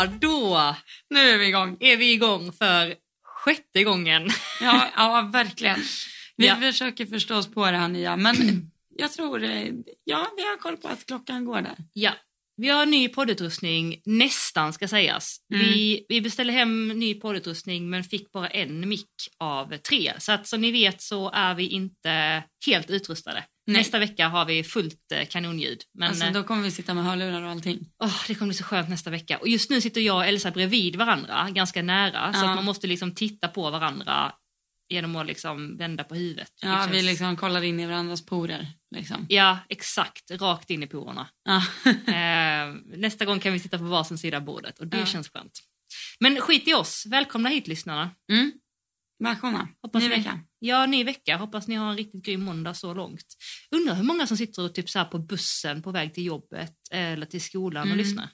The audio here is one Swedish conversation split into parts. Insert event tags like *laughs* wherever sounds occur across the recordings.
då, då Nu är vi igång. är vi igång för sjätte gången. Ja, ja verkligen. Vi Ja. försöker förstå oss på det här nya, men *clears throat* jag tror, eh, ja, vi har koll på att klockan går där. Ja, vi har ny poddutrustning, nästan ska sägas. Mm. Vi, vi beställde hem ny poddutrustning men fick bara en mick av tre. Så att som ni vet så är vi inte helt utrustade. Nej. Nästa vecka har vi fullt eh, kanonljud. Men alltså, eh, då kommer vi sitta med hörlurar och allting. åh, det kommer bli så skönt nästa vecka. Och just nu sitter jag och Elsa bredvid varandra, ganska nära. Så Ja. att man måste liksom titta på varandra genom att liksom vända på huvudet. Ja, Det vi känns- liksom kollar in i varandras porer. Liksom. Ja, exakt. Rakt in i porerna. Ja. *laughs* Eh, nästa gång kan vi sitta på varsin sida av bordet och det Ja. känns skönt. Men skit i oss. Välkomna hit lyssnarna. Mm. Välkomna. Hoppas Ny vecka. Ja, ny vecka. Hoppas ni har en riktigt grym måndag så långt. Undrar hur många som sitter och typ så på bussen på väg till jobbet eller till skolan och Mm. lyssnar.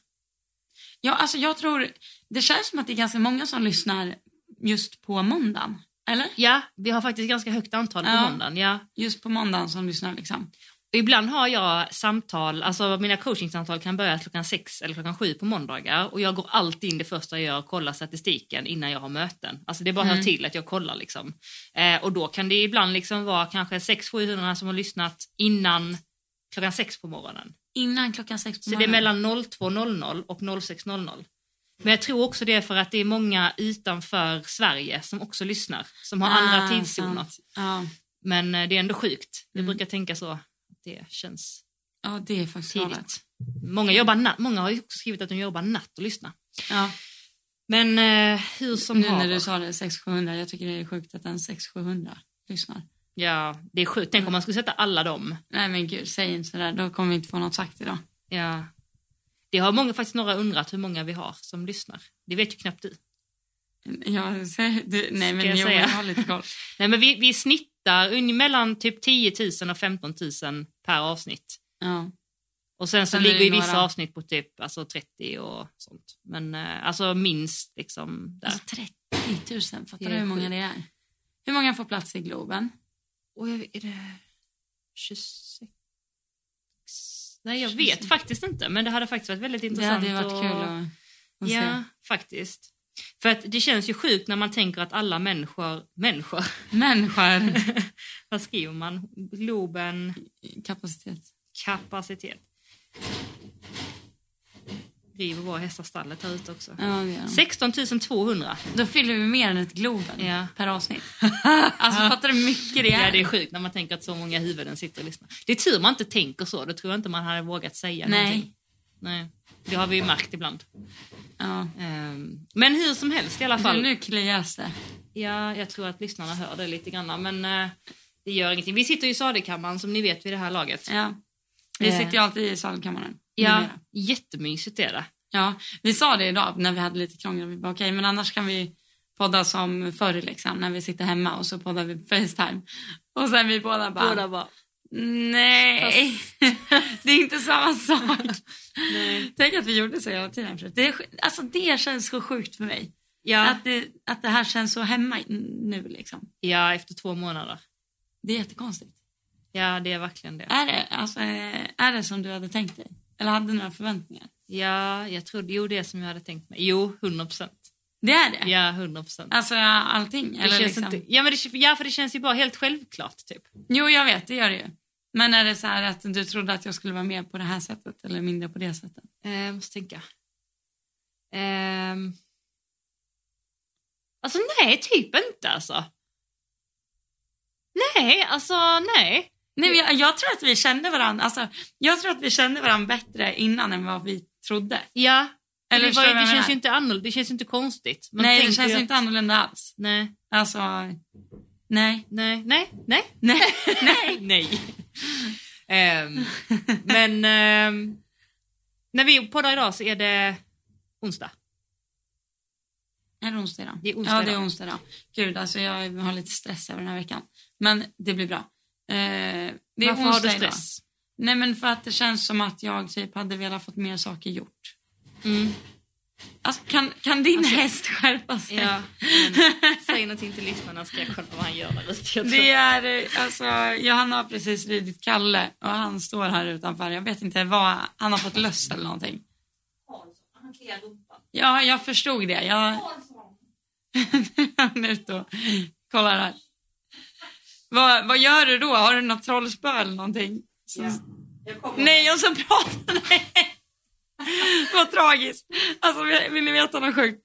Ja, alltså jag tror, det känns som att det är ganska många som lyssnar just på måndagen. Eller? Ja, vi har faktiskt ganska högt antal på Ja. måndagen. Ja. Just på måndagen som lyssnar liksom. Ibland har jag samtal, alltså mina coachingsamtal kan börja klockan sex eller klockan sju på måndagar och jag går alltid in det första jag gör och kollar statistiken innan jag har möten. Alltså det bara hör Mm. till att jag kollar liksom. Eh, och då kan det ibland liksom vara kanske 600-700 som har lyssnat innan klockan sex på morgonen. Innan klockan sex på Så det är morgonen. mellan 02.00 och 06.00. Men jag tror också det är för att det är många utanför Sverige som också lyssnar, som har andra Ah, tidszoner. sant. Ja. Men eh, det är ändå sjukt. Jag Mm. brukar tänka så. Det känns ja, det är faktiskt galet. tidigt. Många, jobbar natt, många har skrivit att de jobbar natt och lyssnar. Ja. Men eh, hur som Nu när du sa det, 600 jag tycker det är sjukt att en 600 lyssnar. Ja, det är sjukt. Tänk om man skulle sätta alla dem. Nej men gud, säg inte sådär, då kommer vi inte få något sagt idag. Ja. Det har många, faktiskt några undrat hur många vi har som lyssnar. Det vet ju knappt du. Ja, du, nej men jag jo, jag har lite koll. *laughs* Nej, men vi, vi snittar mellan typ 10 000 och 15 000 per avsnitt. Ja. Och sen så Sen ligger det ju vissa några- avsnitt på typ alltså 30 och sånt. Men eh, alltså minst liksom där. Alltså 30 000, fattar Det du hur många det är? Hur många får plats i Globen? Och är det 26? Nej, jag 26. vet faktiskt inte. Men det hade faktiskt varit väldigt Det intressant. hade ju varit att- kul att, att Ja, se. faktiskt. För att det känns ju sjukt när man tänker att alla människor, människor, Människor. *laughs* vad skriver man? Globen, Kapacitet. kapacitet. River våra hästar stallet här ute också. Ja, de. 16 200. Då fyller vi mer än ett Globen Ja. per avsnitt. *laughs* Alltså fattar du mycket det är? Ja, det är sjukt när man tänker att så många huvuden sitter och lyssnar. Det är tur man inte tänker så, då tror jag inte man hade vågat säga Nej. någonting. Nej. Det har vi ju märkt ibland. Ja. Ehm, Men hur som helst i alla Du, fall. nu klias det. Ja, jag tror att lyssnarna hör det lite grann, men eh, det gör ingenting. Vi sitter ju i sadekammaren som ni vet vid det här laget. Ja. Vi Eh. sitter ju alltid i salkammaren. Ja, numera. jättemysigt är det. ja. Vi sa det idag när vi hade lite krångel. Vi bara okej, men annars kan vi podda som förr liksom, när vi sitter hemma och så poddar vi på Facetime. Och sen vi båda bara, bara. Nej, *laughs* det är inte samma sak. Tänk att vi gjorde så hela tiden förut. Det, alltså det känns så sjukt för mig. Ja, Att, det, att det här känns så hemma nu liksom. ja, efter två månader. Det är jättekonstigt. Ja, det är verkligen det. Är det, alltså, eh, är det som du hade tänkt dig? Eller hade du några förväntningar? Ja, jag trodde, jo det är som jag hade tänkt mig. Jo, 100 procent. Det är det? Ja, 100 procent. Alltså allting? Det Eller känns liksom... inte, ja, men det, ja, för det känns ju bara helt självklart typ. Jo, jag vet, det gör det ju. Men är det så här att du trodde att jag skulle vara mer på det här sättet eller mindre på det sättet? Eh, jag måste tänka. Ehm. Alltså nej, typ inte alltså. Nej, alltså nej. Nej, jag, jag tror att vi kände varandra, alltså, jag tror att vi kände varandra bättre innan än vad vi trodde. Ja, Eller det, var, det känns ju inte annorlunda, det känns ju inte konstigt. Man Nej, det känns att- inte annorlunda alls. Nej, Alltså, nej, nej, nej, nej, nej, *laughs* nej. nej. *laughs* Ehm, men ehm, när vi poddar idag så är det onsdag. Är det onsdag idag? Det är onsdag ja, det är idag. onsdag idag. Gud, alltså jag har lite stress över den här veckan. Men det blir bra. Eh, det är Varför har du onsdag idag. stress? Nej, men för att det känns som att jag typ hade velat fått mer saker gjort. Mm. Alltså, kan, kan din Alltså- häst skärpa sig? Ja, men, säg någonting till lyssnarna ska jag kolla vad han gör där ute. Jag Det är, alltså, Johanna har precis ridit Kalle och han står här utanför. Jag vet inte vad, han har fått löss eller någonting. Han kliar rumpan. Ja, jag förstod det. Jag... Han är ute och kollar här. Vad, vad gör du då? Har du något trollspö eller någonting? Så... Nej, och så pratar Nej. *laughs* *laughs* Vad tragiskt. Alltså, vill ni veta något sjukt?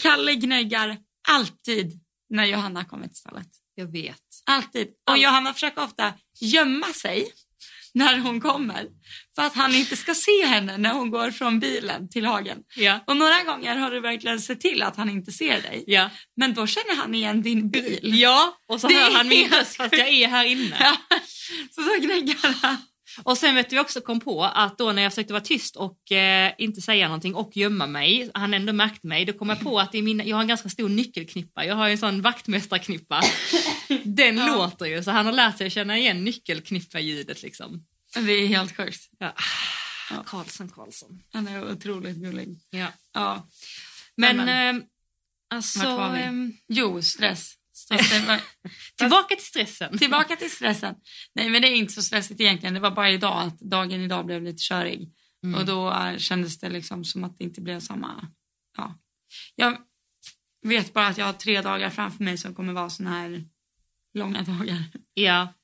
Kalle gnäggar alltid när Johanna kommer till stallet. Jag vet. Alltid. Och Johanna försöker ofta gömma sig när hon kommer för att han inte ska se henne när hon går från bilen till hagen. Ja. Och några gånger har du verkligen sett till att han inte ser dig. Ja. Men då känner han igen din bil. Ja, och så Det hör han min röst fast jag är här inne. Ja. Så så gnäggar han. Och sen vet vi också kom på att då när jag försökte vara tyst och eh, inte säga någonting och gömma mig, han ändå märkt mig, då kom jag på att i mina, jag har en ganska stor nyckelknippa, jag har en sån vaktmästarknippa. *laughs* Den Ja. låter ju, så han har lärt sig att känna igen nyckelknippa-ljudet liksom. Det är helt sjukt. Ja. Ja. Karlsson, Karlsson. Han är otroligt gullig. Ja. Ja. Men, Men- eh, alltså, Vart var vi? ehm, Jo, stress. Var- *laughs* tillbaka till stressen. Tillbaka till stressen. Nej, men det är inte så stressigt egentligen. Det var bara idag att dagen idag blev lite körig. Mm. Och då eh, kändes det liksom som att det inte blev samma... Ja. Jag vet bara att jag har tre dagar framför mig som kommer vara såna här långa dagar. Ja.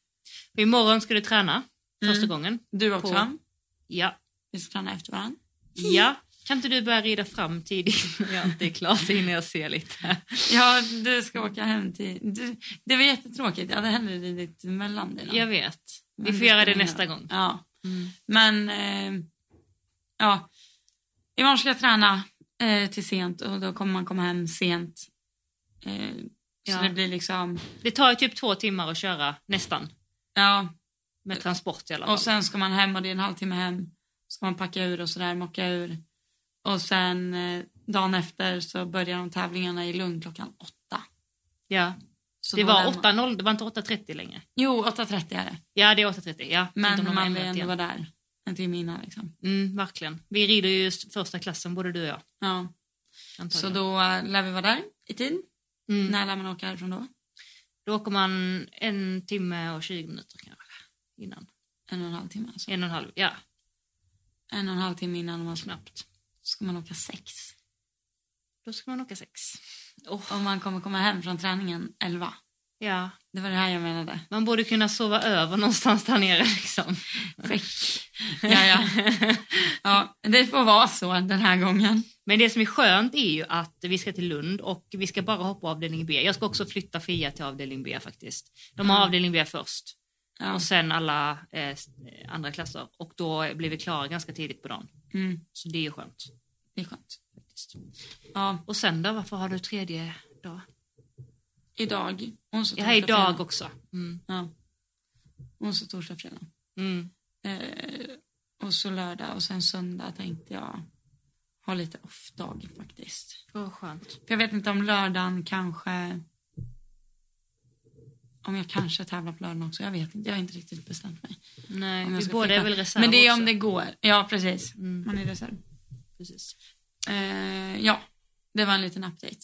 Och imorgon ska du träna första Mm. gången. Du också? På- Ja. Vi ska träna efter varandra. Ja. Kan inte du börja rida fram tidigt *laughs* när jag inte är klar så hinner jag se lite. Ja, du ska åka hem till... Du, det var jättetråkigt. Jag hade hellre ridit mellan dina. Jag vet. Vi får göra det nästa gång. Ja. Mm. Men eh, ja, imorgon ska jag träna eh, till sent och då kommer man komma hem sent. Eh, så Ja. det blir liksom, Det tar ju typ två timmar att köra, nästan. ja. Med transport i alla fall. Och sen ska man hem och det är en halvtimme hem. Ska man packa ur och sådär, mocka ur. Och sen eh, dagen efter så börjar de tävlingarna i Lund klockan åtta. ja. Så Det var lämnar- 8.0, det var inte 8.30 längre. Jo, 8.30 är det. Ja, det är 8.30. Ja. Men om de man vill ändå vara där en timme innan liksom. Mm, verkligen. Vi rider ju första klassen, både du och jag. Ja. Så Antagligen. då eh, lär vi vara där i tid. mm. När lär man åka härifrån då? Då åker man en timme och 20 minuter kanske. Innan. En och en halv timme alltså. En och en halv, ja. En och en halv timme innan man Snabbt. Ska man åka sex. Då ska man åka sex. Oh, Och man kommer komma hem från träningen elva. ja. Det var det här jag menade. Man borde kunna sova över någonstans där nere liksom. Fräck. Ja, ja. ja, det får vara så den här gången. Men det som är skönt är ju att vi ska till Lund och vi ska bara hoppa avdelning B. Jag ska också flytta Fia till avdelning B faktiskt. De har Ja. avdelning B först Ja. och sen alla eh, eh, andra klasser och då blir vi klara ganska tidigt på dagen. Mm, Så det är ju skönt. det är skönt. Faktiskt. Ja, Och sen då, varför har du tredje dag? idag. Onsdag, torsdag, idag fredag. också. Mm. Ja. Onsdag, torsdag, fredag. Mm. Eh, och så lördag och sen söndag tänkte jag ha lite off-dag faktiskt. Vad skönt. För jag vet inte om lördagen kanske... Om jag kanske tävlar på lördagen också. Jag vet inte. Jag har inte riktigt bestämt mig. Nej, vi båda är väl reserv Men det är också. om det går. Ja, precis. Mm. Man är reserv. Precis. Eh, ja, det var en liten update.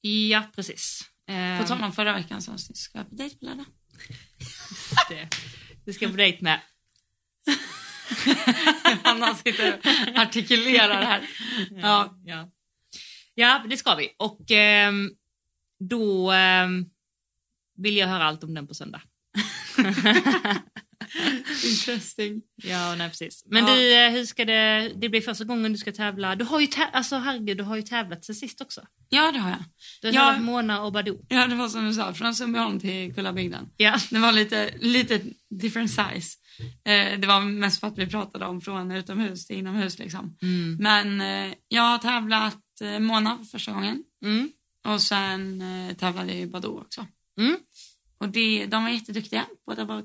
Ja, precis. Eh, På tal om förra veckans avsnitt, ska jag på dejt på lördag? det. Du ska på dejt med... *laughs* Anna sitter och artikulerar här. Ja. ja. Ja, det ska vi. Och ehm, då ehm, vill jag höra allt om den på söndag. *laughs* Interesting. Ja, nej precis. Men Ja. du, eh, hur ska det... Det blir första gången du ska tävla. Du har ju, tä- alltså, herregud, du har ju tävlat sen sist också. Ja, det har jag. Du har Ja. tävlat Mona och Badoo. Ja, det var som du sa, från Sundbyholm till Kullabygden. Ja. Det var lite, lite different size. Eh, det var mest för att vi pratade om från utomhus till inomhus liksom. Mm. Men eh, jag har tävlat eh, Mona för första gången. Mm. Och sen eh, tävlade jag i Badoo också. Mm. Och det, de var jätteduktiga. Båda var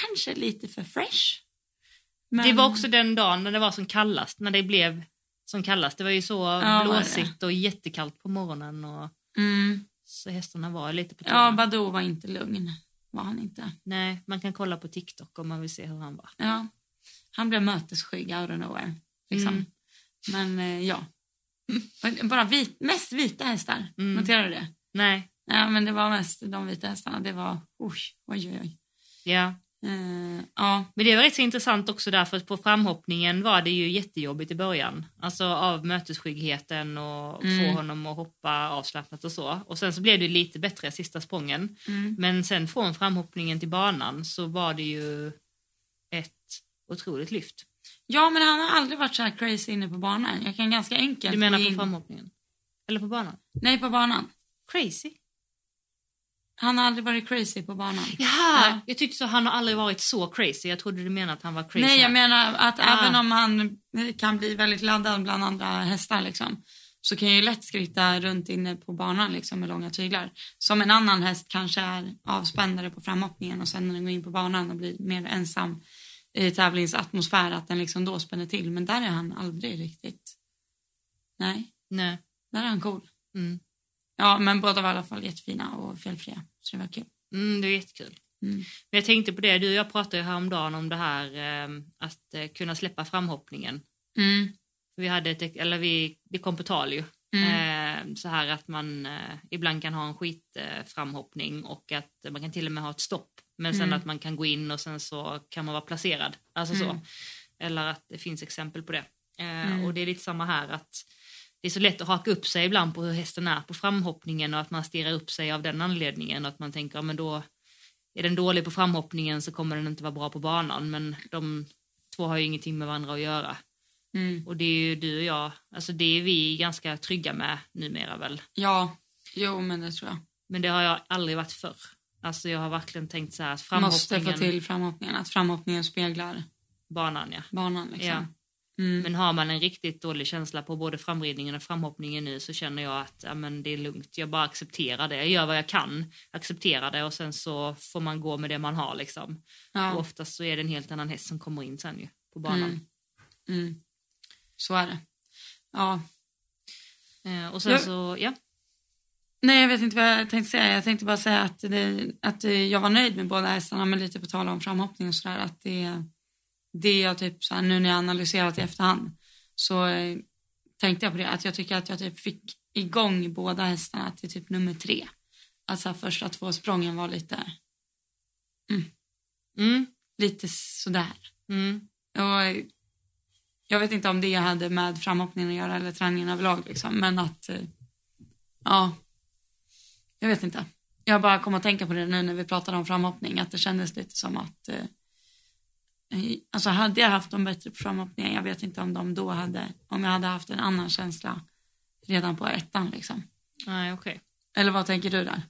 kanske lite för fresh. Men, Det var också den dagen när det var som kallast, när det blev som kallast. Det var ju så det. blåsigt och jättekallt på morgonen och Mm, så hästarna var lite på ja, tårna. Badoo var inte lugn. Var han inte. Nej, man kan kolla på TikTok om man vill se hur han var. Ja. Han blev mötesskygg out of nowhere. Liksom. Mm. Men eh, ja. *laughs* Bara vit, mest vita hästar. Mm. Noterar du det? Nej, Ja, men det var mest de vita hästarna. Det var oj, oj, oj. oj. ja. Eh, ja. Men det var rätt så intressant också därför att på framhoppningen var det ju jättejobbigt i början. Alltså av mötesskyggheten och Mm. få honom att hoppa avslappnat och så. Och sen så blev det lite bättre sista sprången. Mm. Men sen från framhoppningen till banan så var det ju ett otroligt lyft. ja, men han har aldrig varit så här crazy inne på banan. Jag kan ganska enkelt Du menar på in... framhoppningen? Eller på banan? Nej, på banan. Crazy? Han har aldrig varit crazy på banan. Jaha, Ja. jag tyckte så han har aldrig varit så crazy. Jag trodde du menade att han var crazy. Nej, jag menar att Ah. även om han kan bli väldigt laddad bland andra hästar liksom, så kan jag ju lätt skritta runt inne på banan liksom, med långa tyglar. Som en annan häst kanske är avspändare på framhoppningen och sen när den går in på banan och blir mer ensam i tävlingsatmosfär att den liksom då spänner till. Men där är han aldrig riktigt. Nej, Nej. där är han cool. Mm. Ja, men båda var i alla fall jättefina och felfria. Så det var kul. Mm, det är jättekul. Mm. Men jag tänkte på det, du och jag pratade ju häromdagen om det här eh, att eh, kunna släppa framhoppningen. Mm. Vi hade ett, eller vi, det kom på tal ju. Mm. Eh, så här att man eh, ibland kan ha en skitframhoppning framhoppning och att man kan till och med ha ett stopp. Men sen Mm. att man kan gå in och sen så kan man vara placerad. Alltså så. Mm. Eller att det finns exempel på det. Eh, Mm. Och det är lite samma här att det är så lätt att haka upp sig ibland på hur hästen är på framhoppningen och att man stirrar upp sig av den anledningen och att man tänker, ja, men då är den dålig på framhoppningen så kommer den inte vara bra på banan men de två har ju ingenting med varandra att göra. Mm. Och det är ju du och jag, alltså det är vi ganska trygga med numera väl. Ja, jo men det tror jag. Men det har jag aldrig varit förr. Alltså jag har verkligen tänkt så här att Måste framhoppningen, få till framhoppningen, att framhoppningen speglar banan ja. banan liksom. Ja. Mm. Men har man en riktigt dålig känsla på både framridningen och framhoppningen nu så känner jag att ja, men det är lugnt. Jag bara accepterar det. Jag gör vad jag kan, accepterar det och sen så får man gå med det man har liksom. ja. Och oftast så är det en helt annan häst som kommer in sen ju på banan. Mm. Mm. Så är det. Ja. Eh, och sen Ja. så, ja. Nej, jag vet inte vad jag tänkte säga. Jag tänkte bara säga att, det, att jag var nöjd med båda hästarna, men lite på tal om framhoppning och sådär, att det, det jag typ så här, nu när jag analyserat i efterhand så eh, tänkte jag på det, att jag tycker att jag typ fick igång båda hästarna till typ nummer tre. Alltså första två sprången var lite, Mm, lite sådär. mm, Och eh, jag vet inte om det hade med framhoppningen att göra eller träningen överlag liksom, men att eh, ja, jag vet inte. Jag bara kom att tänka på det nu när vi pratade om framhoppning, att det kändes lite som att eh, alltså hade jag haft dem bättre på framhoppningen, jag vet inte om de då hade, om jag hade haft en annan känsla redan på ettan liksom. nej okej. Eller vad tänker du där?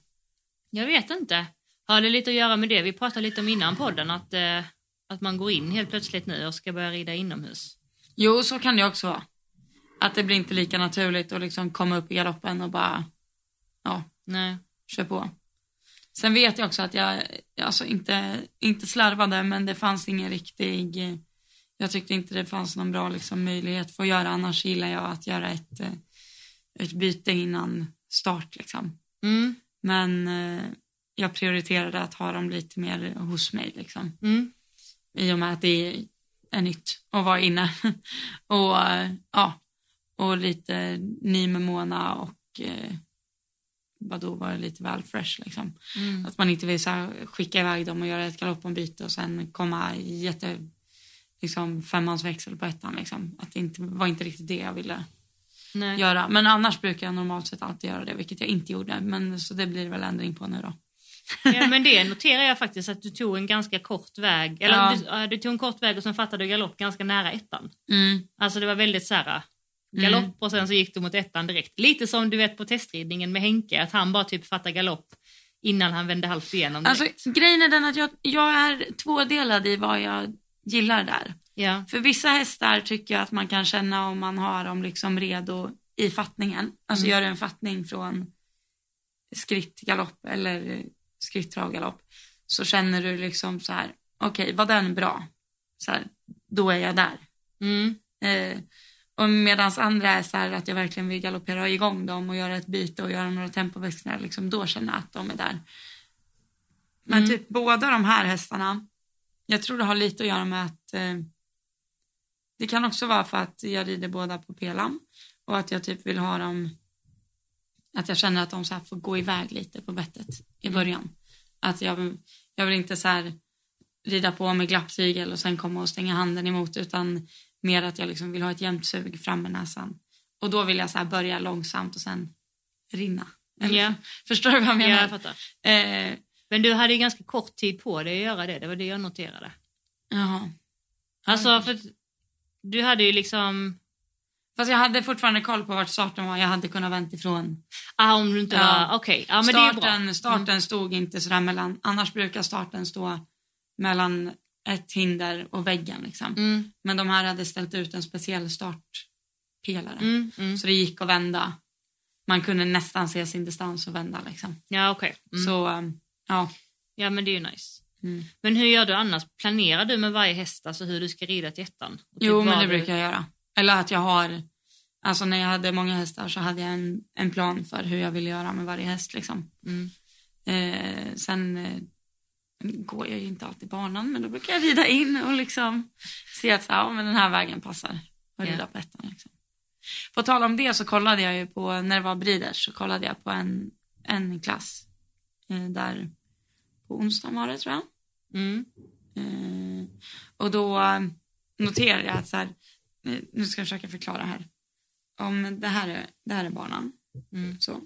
Jag vet inte. Har det lite att göra med det vi pratade lite om innan podden, att, eh, att man går in helt plötsligt nu och ska börja rida inomhus? Jo, så kan det också vara. Att det blir inte lika naturligt att liksom komma upp i galoppen och bara, ja, Nej. kör på. Sen vet jag också att jag, alltså inte, inte slarvade, men det fanns ingen riktig, jag tyckte inte det fanns någon bra liksom, möjlighet för att göra, annars gillar jag att göra ett, eh, ett byte innan start liksom. Mm, Men eh, jag prioriterade att ha dem lite mer hos mig liksom. mm, I och med att det är nytt att vara inne. *laughs* och eh, ja, och lite ny med Mona och vadå var det lite väl fresh liksom. mm. Att man inte vill så här, skicka iväg dem och göra ett galopombyte och sen komma jätte liksom femmansväxel på ettan liksom. Att det inte, var inte riktigt det jag ville Nej. göra. Men annars brukar jag normalt sett alltid göra det, vilket jag inte gjorde. Men så det blir väl ändring på nu då. Ja, men det noterar jag faktiskt att du tog en ganska kort väg. Eller Ja. du, du tog en kort väg och sen fattade du galopp ganska nära ettan. Mm. Alltså det var väldigt så här galopp Mm. och sen så gick du mot ettan direkt. Lite som du vet på testridningen med Henke, att han bara typ fattade galopp innan han vände halvt igenom Alltså grejen är den att jag, jag är tvådelad i vad jag gillar där. Ja. För vissa hästar tycker jag att man kan känna om man har dem liksom redo i fattningen. Alltså Mm. gör en fattning från skritt galopp eller skritt trav galopp. Så känner du liksom så här, okej var den bra? Så här, då är jag där. Mm. Eh, och medans andra är så här att jag verkligen vill galoppera igång dem och göra ett byte och göra några tempoväxlingar. Liksom, då känner jag att de är där. Men Mm. typ båda de här hästarna, jag tror det har lite att göra med att eh, det kan också vara för att jag rider båda på pelam och att jag typ vill ha dem, att jag känner att de så här får gå iväg lite på bettet i början. Att jag, jag vill inte så här rida på med glapptygel och sen komma och stänga handen emot utan mer att jag liksom vill ha ett jämnt sug fram med näsan. Och då vill jag så börja långsamt och sen rinna. Eller, Ja. *laughs* Förstår du vad jag Ja, menar? jag fattar. eh, Men du hade ju ganska kort tid på dig att göra det, det var det jag noterade. jaha. Alltså för du hade ju liksom, Fast jag hade fortfarande koll på vart starten var. Jag hade kunnat vänta ifrån. ah, om du inte Ja. var, okej, ja men det är bra. starten starten stod inte sådär mellan, annars brukar starten stå mellan ett hinder och väggen liksom. Mm, Men de här hade ställt ut en speciell startpelare. mm, mm. Så det gick att vända. Man kunde nästan se sin distans och vända liksom. Ja okej. Mm. Så um, ja. Ja men det är ju nice. Mm. Men hur gör du annars? Planerar du med varje häst, alltså hur du ska rida till ettan? Typ Jo men det du- brukar jag göra. Eller att jag har, alltså när jag hade många hästar så hade jag en, en plan för hur jag ville göra med varje häst liksom. Mm. Eh, sen eh, går jag ju inte alltid banan men då brukar jag rida in och liksom se att så, ja, men den här vägen passar och rida på ettan. Liksom. På tal om det så kollade jag ju på, när det var Breeders så kollade jag på en, en klass eh, där på onsdagen var det tror jag. Mm. Eh, och då eh, noterade jag att så här, nu ska jag försöka förklara här. Om det här är, det här är banan, Mm. så,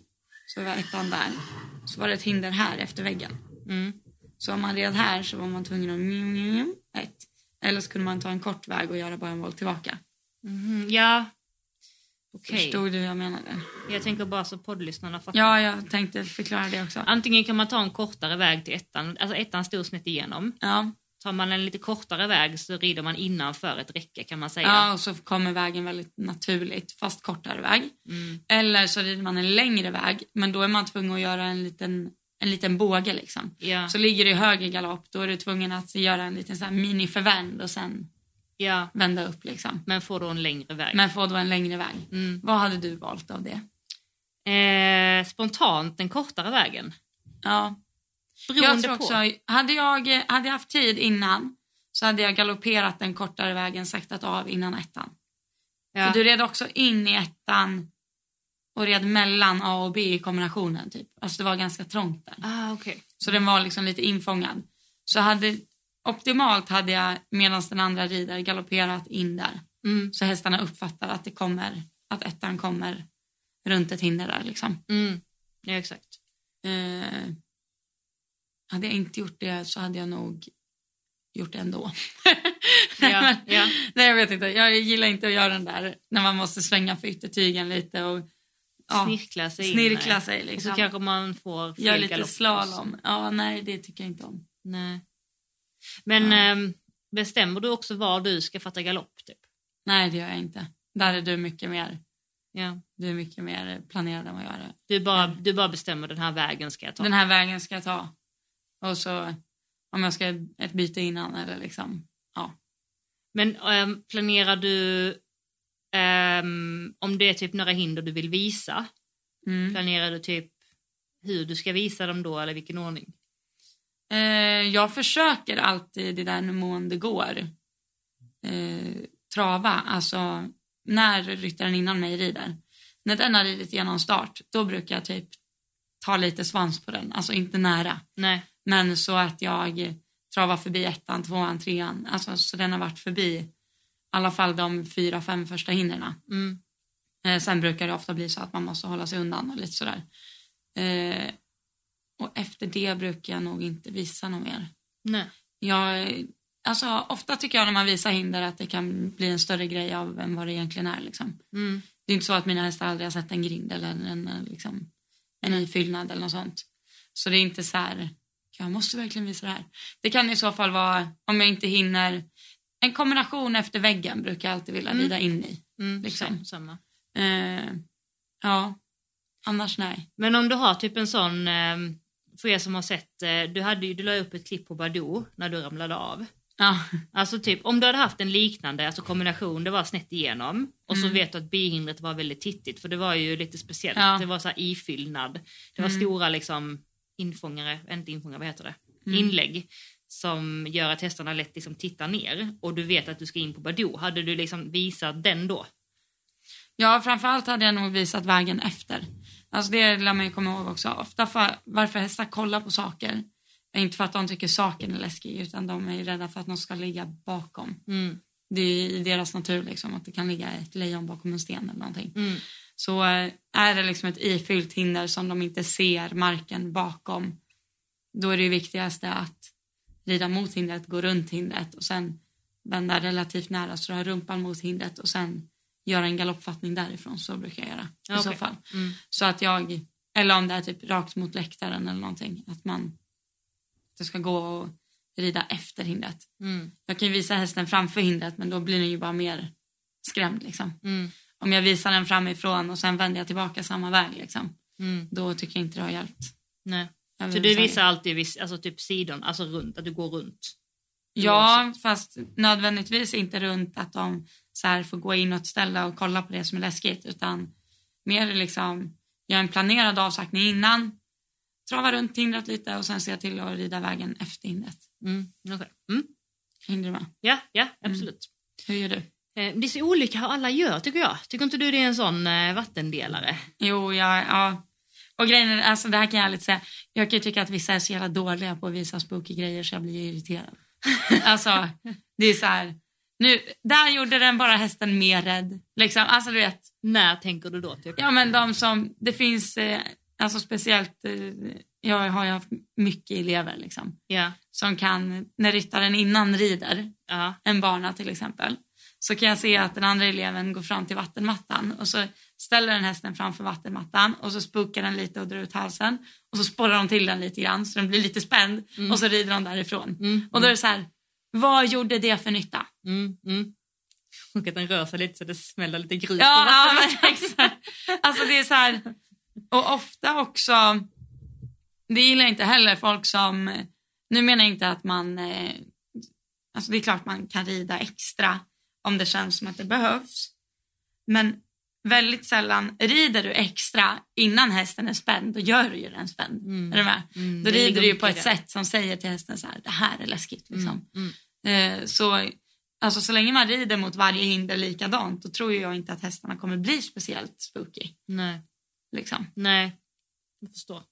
så var ettan där. Så var det ett hinder här efter väggen. Mm. Så om man red här så var man tvungen att mjum, mjum, ett. Eller så kunde man ta en kort väg och göra bara en volt tillbaka. Mhm, Ja. Okej. Förstod du vad jag menade? Jag tänker bara så poddlyssnarna fattar. Ja, jag tänkte förklara det också. Antingen kan man ta en kortare väg till ettan, alltså ettan står snett igenom. Ja, Tar man en lite kortare väg så rider man innanför ett räcke kan man säga. ja och så kommer vägen väldigt naturligt, fast kortare väg. Mm. Eller så rider man en längre väg, men då är man tvungen att göra en liten, en liten båge liksom. Ja. Så ligger du i höger galopp, då är du tvungen att göra en liten så här mini-förvänd och sen ja, vända upp liksom. men får då en längre väg. Men få då en längre väg. Mm. Vad hade du valt av det? Eh, spontant den kortare vägen. Ja, Beroende jag tror på. också, hade jag, hade jag haft tid innan så hade jag galopperat den kortare vägen, saktat av innan ettan. Ja. För du red också in i ettan och red mellan A och B i kombinationen typ. Alltså det var ganska trångt där. Ah, okej. Så den var liksom lite infångad. Så hade, optimalt hade jag medan den andra rider galopperat in där. Mm. Så hästarna uppfattar att det kommer, att ettan kommer runt ett hinder där liksom. Mm. Ja, exakt. Eh, hade jag inte gjort det så hade jag nog gjort det ändå. Ja, *laughs* ja. Nej, jag vet inte. Jag gillar inte att göra den där när man måste svänga för yttertygen lite och ja, Snirkla sig in. snirkla sig. Och Liksom. så kanske man får fel Gör lite slalom. Ja, nej, det tycker jag inte om. Nej. Men Ja. ehm, bestämmer du också var du ska fatta galopp? Typ? Nej, det gör jag inte. Där är du mycket mer, Ja. du är mycket mer planerad än vad jag är. Du, bara, du bara bestämmer den här vägen ska jag ta. Den här vägen ska jag ta. Och så om jag ska ett byte innan eller liksom. Ja. Men ehm, planerar du, ehm, om det är typ några hinder du vill visa, Mm. planerar du typ hur du ska visa dem då eller vilken ordning? Eh, jag försöker alltid i den mån det går eh, trava, alltså när ryttaren innan mig rider. När den har ridit igenom start, då brukar jag typ ta lite svans på den, alltså inte nära. Nej. Men så att jag travar förbi ettan, tvåan, trean, alltså så den har varit förbi alla fall de fyra, fem första hindren. Mm. Eh, sen brukar det ofta bli så att man måste hålla sig undan och lite sådär. Eh, och efter det brukar jag nog inte visa något mer. Nej. Jag, alltså, ofta tycker jag när man visar hinder att det kan bli en större grej av än vad det egentligen är. Liksom. Mm. Det är inte så att mina hästar aldrig har sett en grind eller en, en, liksom, en ifyllnad eller något sånt. Så det är inte så här, jag måste verkligen visa det här. Det kan i så fall vara, om jag inte hinner, en kombination efter väggen brukar jag alltid vilja Mm. in i. Mm. Liksom. sam- Samma. Eh, ja, annars nej. Men om du har typ en sån, ehm, för er som har sett, eh, du, hade, du la upp ett klipp på Badoo när du ramlade av. Ja, Alltså typ om du hade haft en liknande alltså kombination, det var snett igenom och så Mm. vet du att bihindret var väldigt tittigt för det var ju lite speciellt. Ja. Det var så här ifyllnad. Det var Mm. stora liksom infångare, inte infångare, vad heter det? Mm. Inlägg som gör att hästarna lätt liksom tittar ner och du vet att du ska in på Badoo. Hade du liksom visat den då? ja framförallt hade jag nog visat vägen efter. Alltså det lär man ju komma ihåg också. Ofta för, varför hästar kollar på saker Inte för att de tycker saken är läskig utan de är rädda för att någon ska ligga bakom. Mm. Det är i deras natur liksom, att det kan ligga ett lejon bakom en sten eller någonting. Mm. Så eh, är det liksom ett ifyllt hinder som de inte ser marken bakom då är det viktigaste att rida mot hindret, gå runt hindret och sen vända relativt nära så du har rumpan mot hindret och sen göra en galoppfattning därifrån. Så brukar jag göra i Okej. så fall. Mm. Så att jag, eller om det är typ rakt mot läktaren eller någonting, att man det ska gå och rida efter hindret. Mm. Jag kan ju visa hästen framför hindret men då blir den ju bara mer skrämd liksom. Mm. Om jag visar den framifrån och sen vänder jag tillbaka samma väg liksom, Mm. då tycker jag inte det har hjälpt. Nej. Så du visar alltid vis- alltså typ sidon, alltså runt, att du går runt? Ja, fast nödvändigtvis inte runt att de så här får gå in och ställa och kolla på det som är läskigt utan mer liksom göra en planerad avsaktning innan, trava runt hindret lite och sen se till att rida vägen efter hindret. Mm. okej. Mm. Hängde du med? Ja, ja, absolut. Hur gör du? Eh, Det är så olika hur alla gör tycker jag. Tycker inte du det är en sån eh, vattendelare? Jo, jag, ja. Och grejen är, alltså det här kan jag lite säga, jag kan ju tycka att vissa är så jävla dåliga på att visa spooky grejer så jag blir irriterad. *laughs* alltså, det är så här, nu, där gjorde den bara hästen mer rädd. Liksom, alltså du vet, När tänker du då? Typ? Ja, men de som, det finns, eh, alltså speciellt, eh, jag har ju haft mycket elever liksom, Ja. som kan, när ryttaren innan rider, Ja. en bana till exempel, så kan jag se att den andra eleven går fram till vattenmattan och så ställer den hästen framför vattenmattan och så spukar den lite och drar ut halsen och så sporrar de till den lite grann så den blir lite spänd och så rider de därifrån. Mm. Och då är det så här, vad gjorde det för nytta? Mm. Mm. Och att den rör sig lite så det smäller lite grus Ja, ja exakt. Alltså det är så här, och ofta också, det gillar inte heller folk som, nu menar jag inte att man, eh, alltså det är klart man kan rida extra om det känns som att det behövs. Men väldigt sällan rider du extra innan hästen är spänd, då gör du ju den spänd. Mm. Är du med? Mm, Då det rider du ju på ett det. sätt som säger till hästen så här, det här är läskigt liksom. Mm. Mm. Eh, så, alltså, så länge man rider mot varje hinder likadant då tror jag inte att hästarna kommer bli speciellt spooky. Nej. Liksom. Nej, jag förstår.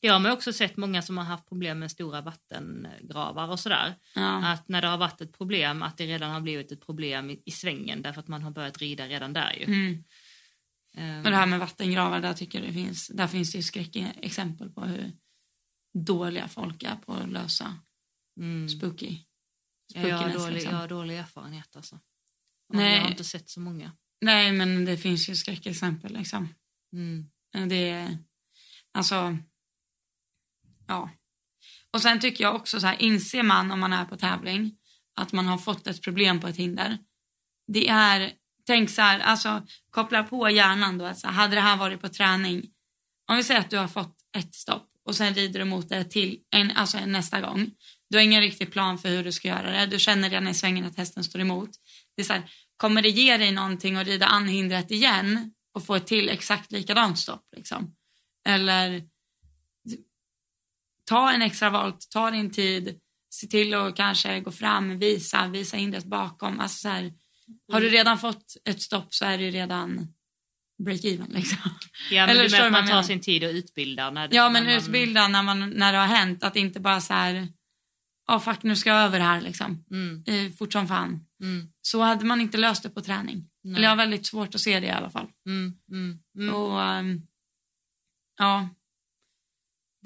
Det har man också sett många som har haft problem med stora vattengravar och sådär. Ja. Att när det har varit ett problem, att det redan har blivit ett problem i, i svängen därför att man har börjat rida redan där ju. Mm. Ehm, Och det här med vattengravar, där, tycker jag det finns, där finns det ju skräckexempel på hur dåliga folk är på att lösa mm. spooky. Ja, jag, har dålig, liksom. jag har dålig erfarenhet alltså. Nej. Jag har inte sett så många. Nej, men det finns ju skräckexempel liksom. Mm. Det är, alltså, ja. Och sen tycker jag också så här, inser man om man är på tävling att man har fått ett problem på ett hinder. Det är, tänk så här, alltså koppla på hjärnan då, att så här, hade det här varit på träning, om vi säger att du har fått ett stopp och sen rider du mot det till en, alltså en nästa gång. Du har ingen riktig plan för hur du ska göra det. Du känner redan i svängen att hästen står emot. Det är så här, kommer det ge dig någonting att rida an hindret igen och få ett till exakt likadant stopp? Liksom? Eller ta en extra volt, ta din tid, se till att kanske gå fram, visa, visa hindret bakom. Alltså så här, har du redan fått ett stopp så är det ju redan break-even. Liksom. Ja, men Eller du menar att man tar sin tid och utbildar. När det, Ja, men när man- utbilda när, man, när det har hänt. Att inte bara så här, ja fuck nu ska jag över här liksom. Mm, Eh, fort som fan. mm, Så hade man inte löst det på träning. Nej. Eller jag har väldigt svårt att se det i alla fall. mm, mm, mm. Och ehm, ja,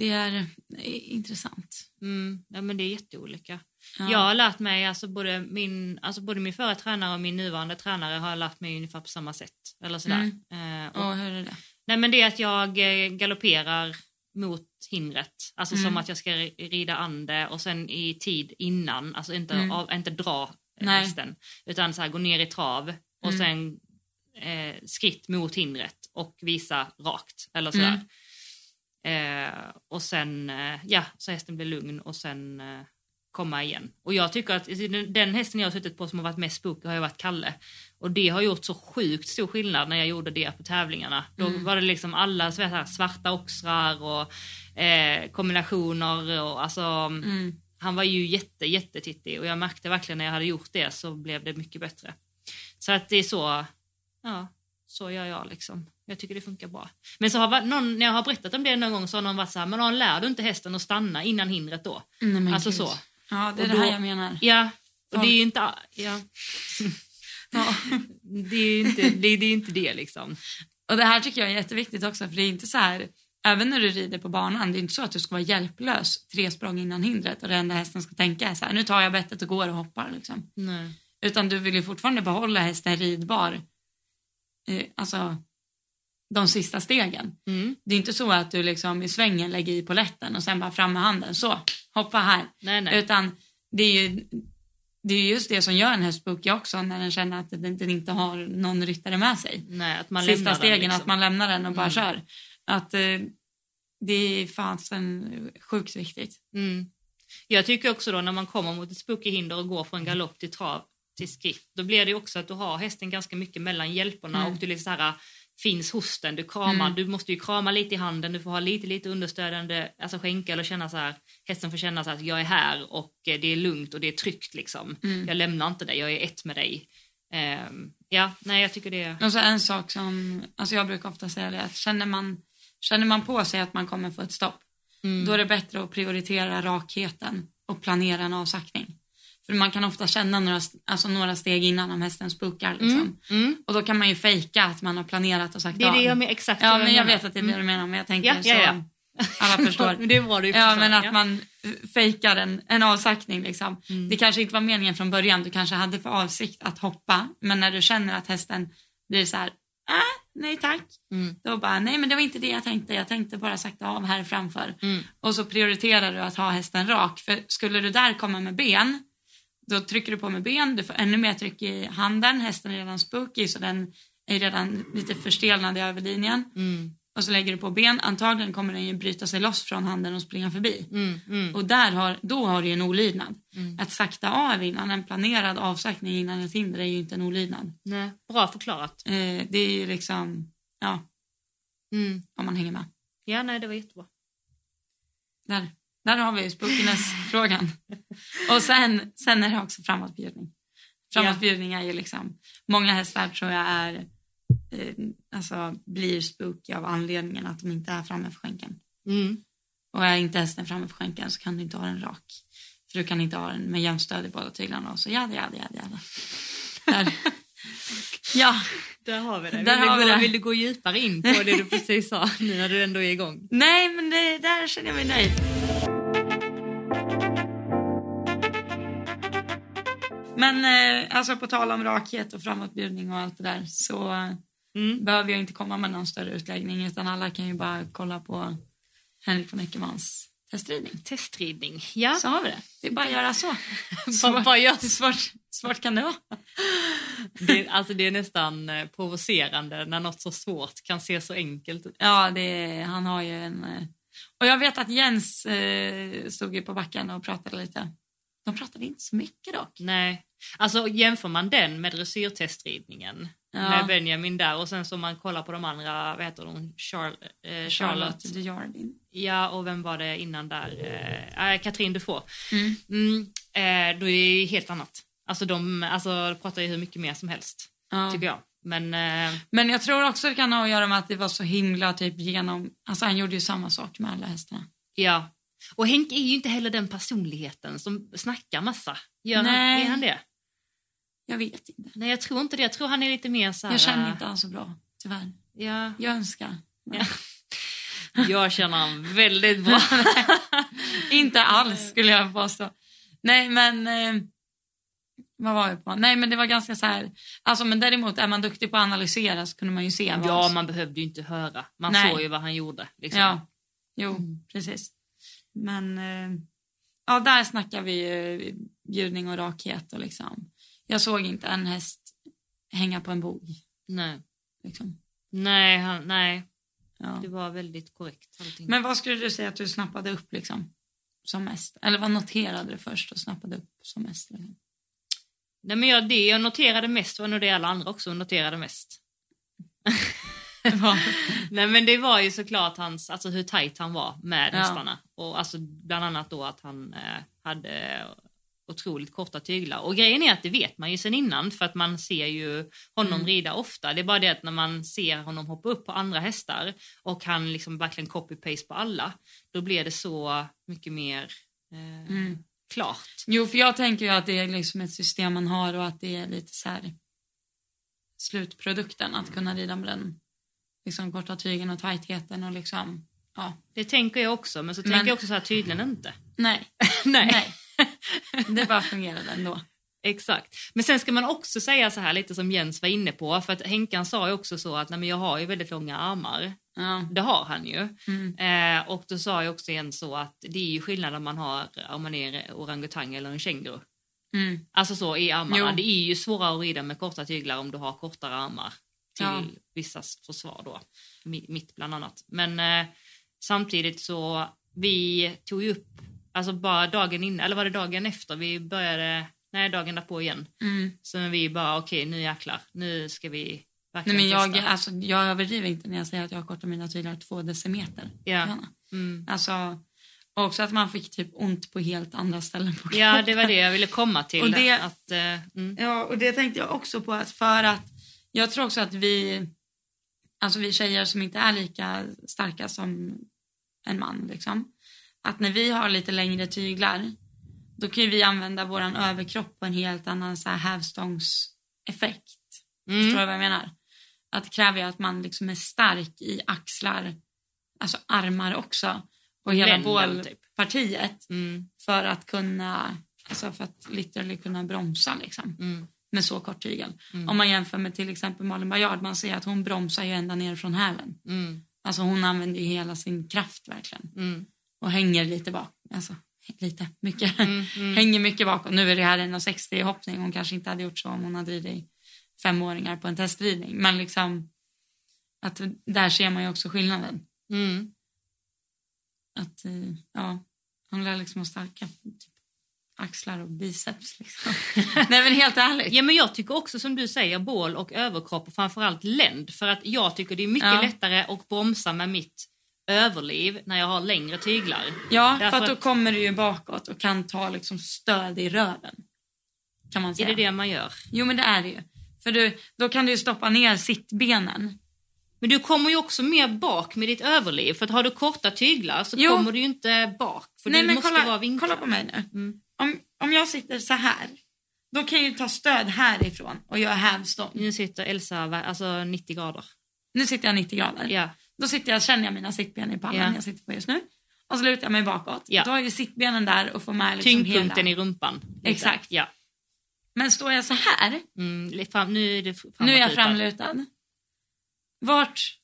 det är eh, intressant. Mm, ja, men det är jätteolika. Ja. Jag har lärt mig, alltså både, min, alltså både min förra tränare och min nuvarande tränare har lärt mig ungefär på samma sätt. Eller sådär. Eh, och, Och hur är det? nej, men det är att jag eh, galopperar mot hindret. Alltså Mm. som att jag ska ri- rida an det och sen i tid innan, alltså inte, Mm. av, inte dra eh, Nej. hästen. Utan så här, gå ner i trav och Mm. sen eh, skritt mot hindret och visa rakt. Eller sådär. Eh, och sen, eh, ja, så hästen blir lugn och sen eh, komma igen. Och jag tycker att den, den hästen jag har suttit på som har varit mest spooky har ju varit Kalle. Och det har gjort så sjukt stor skillnad när jag gjorde det på tävlingarna. Då Mm. var det liksom alla svarta oxrar och eh, kombinationer och alltså Mm. han var ju jätte, jättetittig och jag märkte verkligen när jag hade gjort det så blev det mycket bättre. Så att det är så, ja, så gör jag liksom. Jag tycker det funkar bra. Men så har någon, när jag har berättat om det någon gång så har någon varit så här, men lär du inte hästen att stanna innan hindret då? Nej, alltså gud. så. Ja, det är Och det då- här jag menar. Ja, och Ja. det är ju inte... Ja. *laughs* Ja. Det är ju inte det, det, är inte det liksom. Och det här tycker jag är jätteviktigt också för det är inte så här, även när du rider på banan, det är inte så att du ska vara hjälplös tre språng innan hindret och det enda hästen ska tänka är så här, nu tar jag bettet och går och hoppar liksom. Nej. Utan du vill ju fortfarande behålla hästen ridbar, eh, alltså de sista stegen. Mm. Det är inte så att du liksom i svängen lägger i poletten och sen bara fram med handen, så, hoppa här. Nej, nej. Utan det är ju det är just det som gör en häst spooky också när den känner att den, den inte har någon ryttare med sig. nej att man Sista stegen, liksom. att man lämnar den och bara Mm. kör. Att eh, det är fasen sjukt viktigt. Mm. Jag tycker också då när man kommer mot ett spooky hinder och går från galopp till trav till skritt, då blir det också att du har hästen ganska mycket mellan hjälperna Mm. och du lite så här finns hos den, du kramar, Mm. du måste ju krama lite i handen, du får ha lite lite understödjande, alltså skänkel och känna så här, hästen får känna så här att jag är här och eh, det är lugnt och det är tryggt liksom. Mm. Jag lämnar inte dig, jag är ett med dig. Ehm, ja, nej jag tycker det är... Och så en sak som, alltså jag brukar ofta säga det, att känner man, känner man på sig att man kommer få ett stopp, Mm. då är det bättre att prioritera rakheten och planera en avsaktning. För man kan ofta känna några, alltså några steg innan om hästen spookar. Liksom. Mm. Mm. Och då kan man ju fejka att man har planerat och sagt Det är det jag menar, exakt Ja, men jag vet att det är det du menar, men jag tänker Ja, ja, så ja. alla förstår. *laughs* Det var det ju Ja, men att ja. man eh, fejkar en, en avsaktning liksom. Mm. Det kanske inte var meningen från början, du kanske hade för avsikt att hoppa, men när du känner att hästen blir så här, äh, nej tack, Mm. då bara, nej men det var inte det jag tänkte, jag tänkte bara sakta av här framför. Mm. Och så prioriterar du att ha hästen rak, för skulle du där komma med ben, då trycker du på med ben, du får ännu mer tryck i handen, hästen är redan spooky så den är redan lite förstelnad i överlinjen. Mm. Och så lägger du på ben, antagligen kommer den ju bryta sig loss från handen och springa förbi. Mm. Mm. Och där har, då har du ju en olydnad. Mm. Att sakta av innan en planerad avsaktning innan ett hinder är ju inte en olydnad. Nej, bra förklarat. Eh, det är ju liksom, ja, Mm. om man hänger med. Ja, nej, det var jättebra. Där, där har vi spookiness-frågan. Och sen, sen är det också framåtbjudning. Framåtbjudning är ju liksom, många hästar tror jag är, eh, alltså blir spooky av anledningen att de inte är framme för skänken. Mm. Och är inte hästen framme på skänken så kan du inte ha den rak. För du kan inte ha den med jämnt stöd i båda tyglarna. Och så jada, jada, jada. Där. *laughs* Ja, Där har vi det. Där vill, har du vi gå, det. vill du gå djupare in på det du precis sa nu när du ändå är igång? nej men det, där känner jag mig nöjd. Men eh, alltså på tal om rakhet och framåtbjudning och allt det där så eh, Mm. behöver jag inte komma med någon större utläggning utan alla kan ju bara kolla på Henrik von Eckermans testridning. Testridning, ja. Så har vi det. Det är bara att göra så. *laughs* Vad, Svårt, vad görs? svårt, svårt kan det vara. *laughs* Det, alltså det är nästan eh, provocerande när något så svårt kan se så enkelt ut. Ja, det han har ju en... eh, Och jag vet att Jens eh, stod ju på backen och pratade lite. De pratade inte så mycket dock. Nej. Alltså jämför man den med dressyrtestridningen Ja. med Benjamin där och sen så man kollar på de andra, vad heter de, Char eh, Charlotte. Charlotte Jardin. Ja, och vem var det innan där? Eh, Katrin Dufour. Mm. Mm, eh, då är det helt annat. Alltså de alltså, pratar ju hur mycket mer som helst, Ja. tycker jag. Men eh, Men jag tror också det kan ha att göra med att det var så himla typ genom... Alltså han gjorde ju samma sak med alla hästarna. ja. Och Henke är ju inte heller den personligheten som snackar massa. Gör han, Nej. är han det? Jag vet inte. Nej, jag tror inte det. Jag tror han är lite mer så här... Jag känner inte han så bra, tyvärr. Ja, Jag önskar. Ja. *laughs* jag känner han väldigt bra. *laughs* inte alls skulle jag påstå. Nej men... Eh, vad var jag på? Nej men det var ganska så här... Alltså men däremot är man duktig på att analysera så kunde man ju se vad... ja, man behövde ju inte höra. Man Nej. såg ju vad han gjorde. Liksom. Ja, jo, Mm. precis. Men eh, ja, där snackar vi ju bjudning och rakhet och liksom. Jag såg inte en häst hänga på en bog. Nej, Liksom. nej, han, nej, Ja. det var väldigt korrekt allting. Men vad skulle du säga att du snappade upp liksom? Som mest? Eller vad noterade du först och snappade upp som mest? Liksom? Nej, men jag, det jag noterade mest var nog det alla andra också noterade mest. *laughs* *laughs* Nej men det var ju såklart hans, alltså hur tajt han var med Ja. hästarna. Och alltså bland annat då att han eh, hade otroligt korta tyglar. Och grejen är att det vet man ju sen innan för att man ser ju honom Mm. rida ofta. Det är bara det att när man ser honom hoppa upp på andra hästar och han liksom verkligen copy-paste på alla, då blir det så mycket mer eh, Mm. klart. Jo, för jag tänker ju att det är liksom ett system man har och att det är lite så här slutprodukten, att kunna rida med den liksom korta tygen och tajtheten och liksom, ja. Det tänker jag också, men så Men- tänker jag också så här tydligen inte. Nej, *laughs* Nej. nej. *laughs* Det bara fungerade ändå. Exakt. Men sen ska man också säga så här lite som Jens var inne på, för att Henkan sa ju också så att nej, men jag har ju väldigt långa armar. Ja. Det har han ju. Mm. Eh, och då sa jag också Jens så att det är ju skillnad om man har om man är orangutang eller en känguru. Mm. Alltså så i armarna. Jo. Det är ju svårare att rida med korta tyglar om du har kortare armar till Ja. vissas försvar då. Mi- Mitt bland annat. Men eh, samtidigt så vi tog ju upp, alltså bara dagen innan, eller var det dagen efter vi började, nej dagen därpå igen. Mm. Så vi bara okej nu jäklar, nu ska vi Nej, verkligen men jag, testa. alltså, jag överdriver inte när jag säger att jag har kortat mina tyglar två decimeter. Ja. Gärna. Mm. Alltså, och också att man fick typ ont på helt andra ställen på kroppen. Ja, det var det jag ville komma till. Och det- Att, eh, mm. Ja, och det tänkte jag också på att för att jag tror också att vi, alltså vi tjejer som inte är lika starka som en man liksom, att när vi har lite längre tyglar, då kan vi använda våran överkropp på en helt annan så här hävstångseffekt. Mm. Förstår du vad jag menar? Att det kräver ju att man liksom är stark i axlar, alltså armar också, och hela typ. bålpartiet Mm. för att kunna, alltså för att literally kunna bromsa liksom Mm. Med så kort tygel. Mm. Om man jämför med till exempel Malin Baryard, man ser att hon bromsar ju ända ner från hälen. Mm. Alltså hon använder ju hela sin kraft verkligen Mm. och hänger lite bak, alltså lite, mycket. Mm. Mm. *laughs* hänger mycket bakåt. Nu är det här en 1,60 i hoppning. Hon kanske inte hade gjort så om hon hade ridit femåringar på en testridning. Men liksom att där ser man ju också skillnaden. Mm. Att eh, ja, hon lär liksom ha starka typ, axlar och biceps liksom. *laughs* Nej men helt ärligt. Ja, men jag tycker också som du säger bål och överkropp och framförallt länd. För att jag tycker det är mycket Ja. lättare att bromsa med mitt överliv när jag har längre tyglar. Ja, Därför för att då att- kommer du ju bakåt och kan ta liksom stöd i röven. Kan man Är säga. det det man gör? Jo men det är det ju. För du, då kan du ju stoppa ner sittbenen. Men du kommer ju också mer bak med ditt överliv. För att har du korta tyglar så Jo. kommer du ju inte bak. För Nej du men måste kolla, vara vinklad. kolla på mig nu. Mm. Om, om jag sitter så här, då kan jag ju ta stöd härifrån och göra hävstång. Nu sitter Elsa alltså 90 grader. Nu sitter jag 90 grader. Ja. Då sitter jag, känner jag mina sittben i pallen Ja. jag sitter på just nu. Och så lutar jag mig bakåt. Ja. Då har ju sittbenen där och får med liksom Tyngdpunkten hela. i rumpan. Lite. Exakt. Ja. Men står jag så här, Mm, fram, nu är det nu är jag framlutad. Vart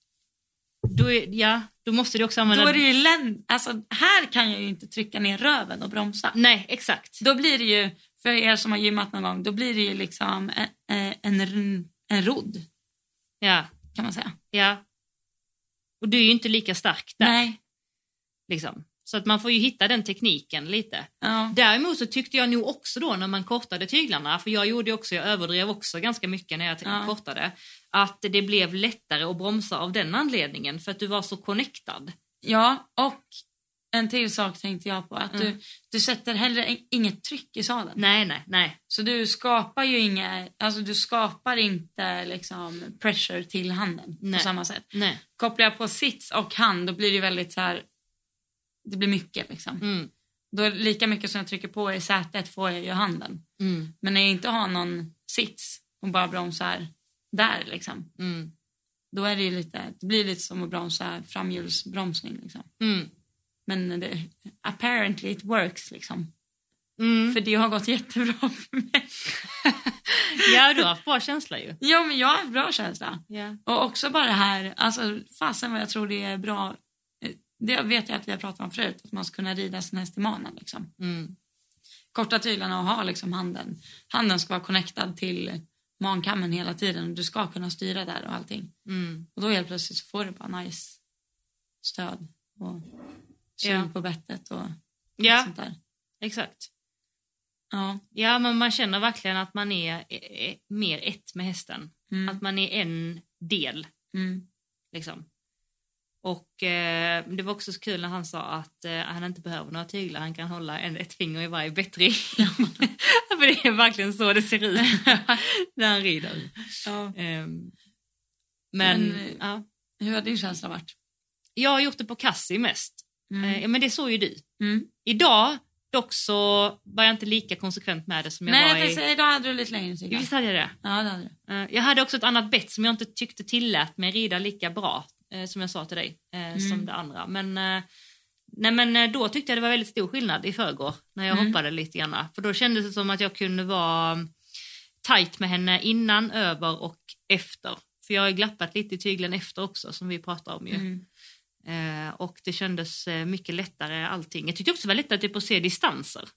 Då, är, ja, då måste du också använda... Då är det ju län... Alltså här kan jag ju inte trycka ner röven och bromsa. Nej, exakt. Då blir det ju, för er som har gymmat någon gång, då blir det ju liksom en, en, en, en rodd Ja, kan man säga. ja. Och du är ju inte lika stark där. Nej. Liksom. Så att man får ju hitta den tekniken lite. Ja. Däremot så tyckte jag nog också då när man kortade tyglarna, för jag gjorde också, jag överdrev också ganska mycket när jag Ja. kortade, att det blev lättare att bromsa av den anledningen för att du var så connectad. ja, och en till sak tänkte jag på. Att Mm. du, du sätter heller in- inget tryck i sadeln. Nej, nej, nej. Så du skapar ju inga, alltså du skapar inte liksom pressure till handen Nej. på samma sätt. nej. Kopplar jag på sits och hand då blir det väldigt så här, det blir mycket liksom. Mm, Då lika mycket som jag trycker på i sätet får jag ju handen. mm, Men när jag inte har någon sits och bara bromsar där liksom. mm, Då är det lite, det blir lite som att bromsa framhjulsbromsning liksom. mm, Men det, apparently it works liksom. mm. För det har gått jättebra *laughs* för mig. *laughs* Ja, du har haft bra känsla ju. Ja men jag har haft bra känsla. Ja. Och också bara det här, alltså fasen vad jag tror det är bra. Det vet jag att vi har pratat om förut, att man ska kunna rida sin häst i manen liksom. Mm, korta tyglarna och ha liksom handen. Handen ska vara connectad till mankammen hela tiden. Du ska kunna styra där och allting. mm. Och då helt plötsligt så får du bara nice stöd och sug Ja. på bettet och Ja, sånt där. exakt. Ja. Ja, men man känner verkligen att man är eh, mer ett med hästen. Mm. Att man är en del. Mm. Liksom. Och eh, det var också så kul när han sa att eh, han inte behöver några tyglar, han kan hålla en, ett finger i varje bättring. *laughs* för det är verkligen så det ser ut *laughs* när han rider. Ja. Ehm, men, Men, eh, ja. Hur har din känsla varit? jag har gjort det på Cassie mest. Mm. Eh, men det såg ju du. Mm. Idag dock så var jag inte lika konsekvent med det som jag Nej, var jag i... säga, idag hade du lite längre cyklar. Visst hade jag det? Ja, det hade du. Eh, Jag hade också ett annat bett som jag inte tyckte tillät mig rida lika bra eh, som jag sa till dig eh, som Mm. det andra. Men, eh, nej, men eh, då tyckte jag det var väldigt stor skillnad i förrgår när jag Mm. hoppade lite grann. För då kändes det som att jag kunde vara tight med henne innan, över och efter. För jag har ju glappat lite i tygeln efter också som vi pratar om ju. Mm. Eh, och det kändes eh, mycket lättare allting. Jag tyckte också det var lättare typ, att se distanser.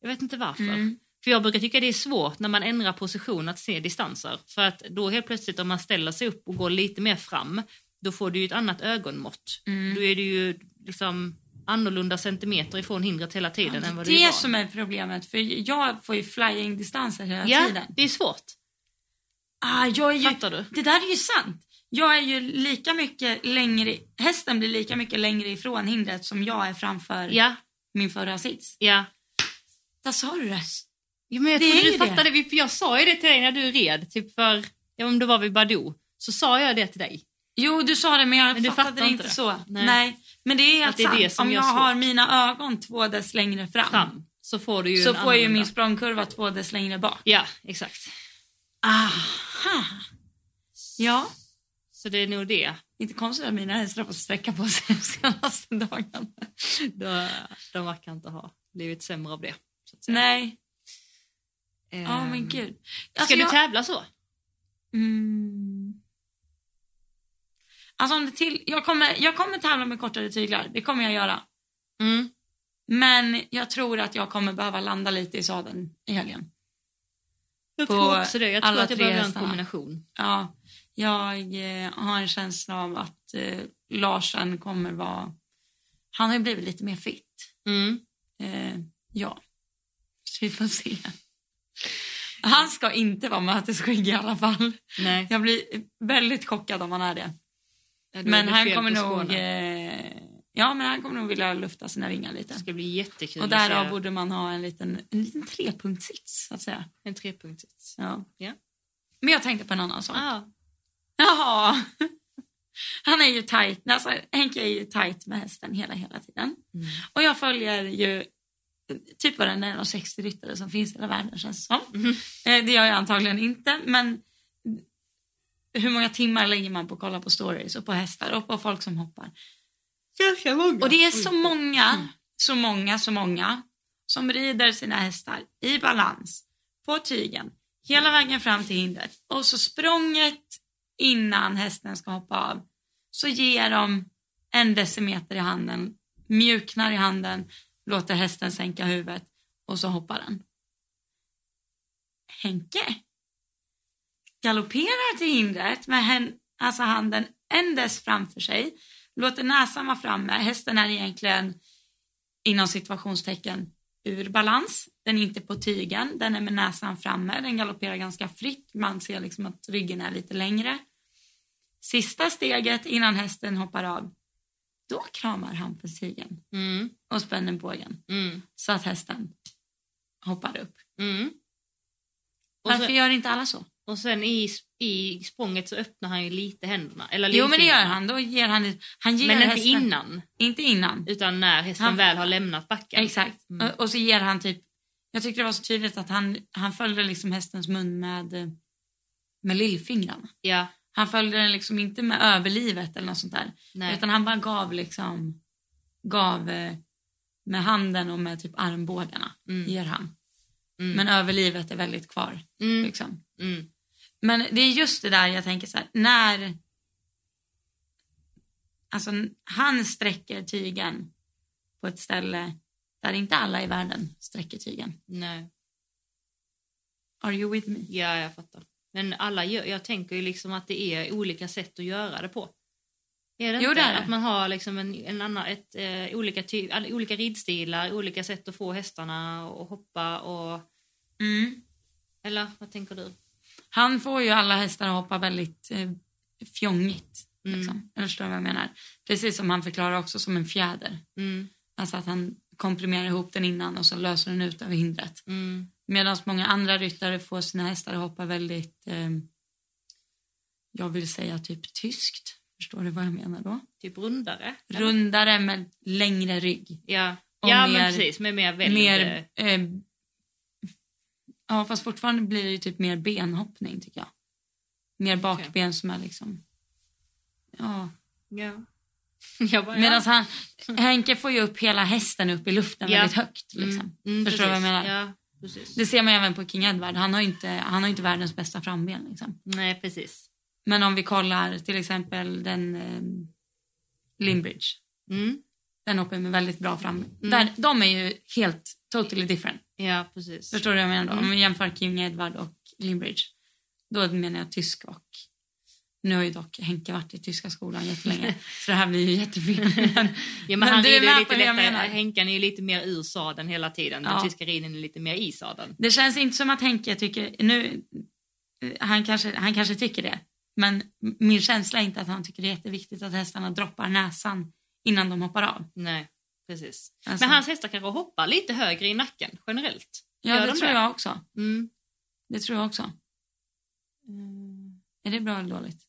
Jag vet inte varför. Mm. För jag brukar tycka det är svårt när man ändrar position att se distanser. För att då helt plötsligt om man ställer sig upp och går lite mer fram, då får du ju ett annat ögonmått. Mm. Då är det ju liksom annorlunda centimeter ifrån hindret hela tiden än vad det det är var. som är problemet, för jag får ju flying-distanser hela ja, tiden. det är svårt. Ah, jag är ju, Fattar du? det där är ju sant. Jag är ju lika mycket längre, hästen blir lika mycket längre ifrån hindret som jag är framför Ja, min förra sits. ja. Där sa du det. ja men jag Det trodde du det. fattade, det. jag sa ju det till dig när du red, typ för, ja om det var vid Badoo, så sa jag det till dig. Jo, du sa det men jag Men fattade fattar det inte det. så. Nej. Nej. Men det är helt sant. det Om jag svårt. har mina ögon två dess längre fram, Fram. Så får du ju så får ju annorlunda. min språngkurva två dess längre bak. Ja, exakt. Aha. Ja, Så det är nog det. inte konstigt att mina hästar har fått sträcka på sig de senaste dagarna. De, de verkar inte ha blivit sämre av det. Nej, Ehm, ja men gud. Ska Alltså, du jag- tävla så? Mm. Alltså om det till, jag, kommer, jag kommer tävla med kortare tyglar, det kommer jag göra. Mm. Men jag tror att jag kommer behöva landa lite i sadeln i helgen. Jag På tror också det. Jag tror att jag behöver en kombination. Ja, jag eh, har en känsla av att eh, Larsen kommer vara... Han har ju blivit lite mer fit. Mm. Eh, ja, så vi får se. Han ska inte vara mötesskygg i alla fall. Nej. Jag blir väldigt chockad om han är det. Men han kommer nog... Eh, ja, men han kommer nog vilja lufta sina vingar lite. Det ska bli jättekul Och därav borde man ha en liten, en liten trepunktssits, så att säga. en trepunktssits. Ja. Ja. Men jag tänkte på en annan sak. Ah. Jaha. *laughs* Han är ju tight. Alltså, Henke är ju tight med hästen hela, hela tiden. Mm. Och jag följer ju typ varenda en av 60 ryttare som finns i hela världen känns det som. Mhm. Eh, Det gör jag antagligen inte, men hur många timmar lägger man på att kolla på stories och på hästar och på folk som hoppar? Ganska många. Och det är så många, Mm. så många, så många som rider sina hästar i balans på tygen hela vägen fram till hindret. Och så språnget innan hästen ska hoppa av så ger de en decimeter i handen, mjuknar i handen, låter hästen sänka huvudet och så hoppar den. Henke galopperar till hindret med hän, alltså handen ändes framför sig, låter näsan vara framme. Hästen är egentligen inom situationstecken ur balans. Den är inte på tygen, den är med näsan framme, den galopperar ganska fritt. Man ser liksom att ryggen är lite längre. Sista steget innan hästen hoppar av, då kramar han på tygen Mm. och spänner bågen Mm. så att hästen hoppar upp. Mm. Varför sen, gör inte alla så? Och sen i, i språnget så öppnar han ju lite händerna. Eller Jo, men det gör han. Då ger han, han ger Men inte hästen, innan, Inte innan. utan när hästen Han- väl har lämnat backen. Exakt. Mm. Och, och så ger han typ, jag tyckte det var så tydligt att han, han följde liksom hästens mun med, eh, med lillfingrarna. Ja, Han följde den liksom inte med överlivet eller något sånt där. nej. Utan han bara gav liksom, gav eh, med handen och med typ armbågarna. Mm. Ger han. Mm. Men överlivet är väldigt kvar. mm. Liksom. Mm. Men det är just det där jag tänker så här, när alltså han sträcker tygen på ett ställe där inte alla i världen sträcker tygen. Nej. Are you with me? Ja, jag fattar. Men alla gör, jag tänker ju liksom att det är olika sätt att göra det på. Är det Jo, inte? det är det. Att man har liksom en, en annan, ett, eh, olika, ty, olika ridstilar, olika sätt att få hästarna att hoppa och... Mm. Eller vad tänker du? Han får ju alla hästar att hoppa väldigt eh, fjongigt. Mm. Liksom. Eller förstår vad jag menar? Precis som han förklarar också som en fjäder. Mm. Alltså att han komprimerar ihop den innan och så löser den ut över hindret. Mm. Medan många andra ryttare får sina hästar att hoppa väldigt, eh, jag vill säga typ tyskt. Förstår du vad jag menar då? Typ rundare. eller? Rundare med längre rygg. Ja, ja mer- men precis. Med mer väldigt... Mer, eh, ja fast fortfarande blir det ju typ mer benhoppning tycker jag. Mer bakben som är liksom, ja. Ja. *laughs* Jag bara, Medan ja. han, Henke får ju upp hela hästen upp i luften Ja. väldigt högt. Liksom. Mm, mm, Förstår du vad jag menar? Ja, precis. Det ser man ju även på King Edward. Han har ju inte, han har inte världens bästa framben. Liksom. Nej, precis. Men om vi kollar till exempel den eh, Limbridge. Mm. Den hoppar med väldigt bra fram. Där, de är ju helt totally different. Ja, precis. Förstår du vad jag menar då? Mm. Om vi jämför King Edward och Limbridge. Då menar jag tysk och... Nu har ju dock Henke varit i tyska skolan jättelänge. *laughs* så det här blir ju jättefel. Men, Ja, men, men du är med på lite det jag menar. Henkan är ju lite mer ur sadeln hela tiden. Den Ja. tyska riden är lite mer i sadeln. Det känns inte som att Henke tycker... Nu, han, kanske, han kanske tycker det. Men min känsla är inte att han tycker det är jätteviktigt att hästarna droppar näsan innan de hoppar av. Nej, precis. Alltså, Men hans hästar kanske hoppar lite högre i nacken generellt. ja, gör det de tror det? jag också. Mm. Det tror jag också. Är det bra eller dåligt?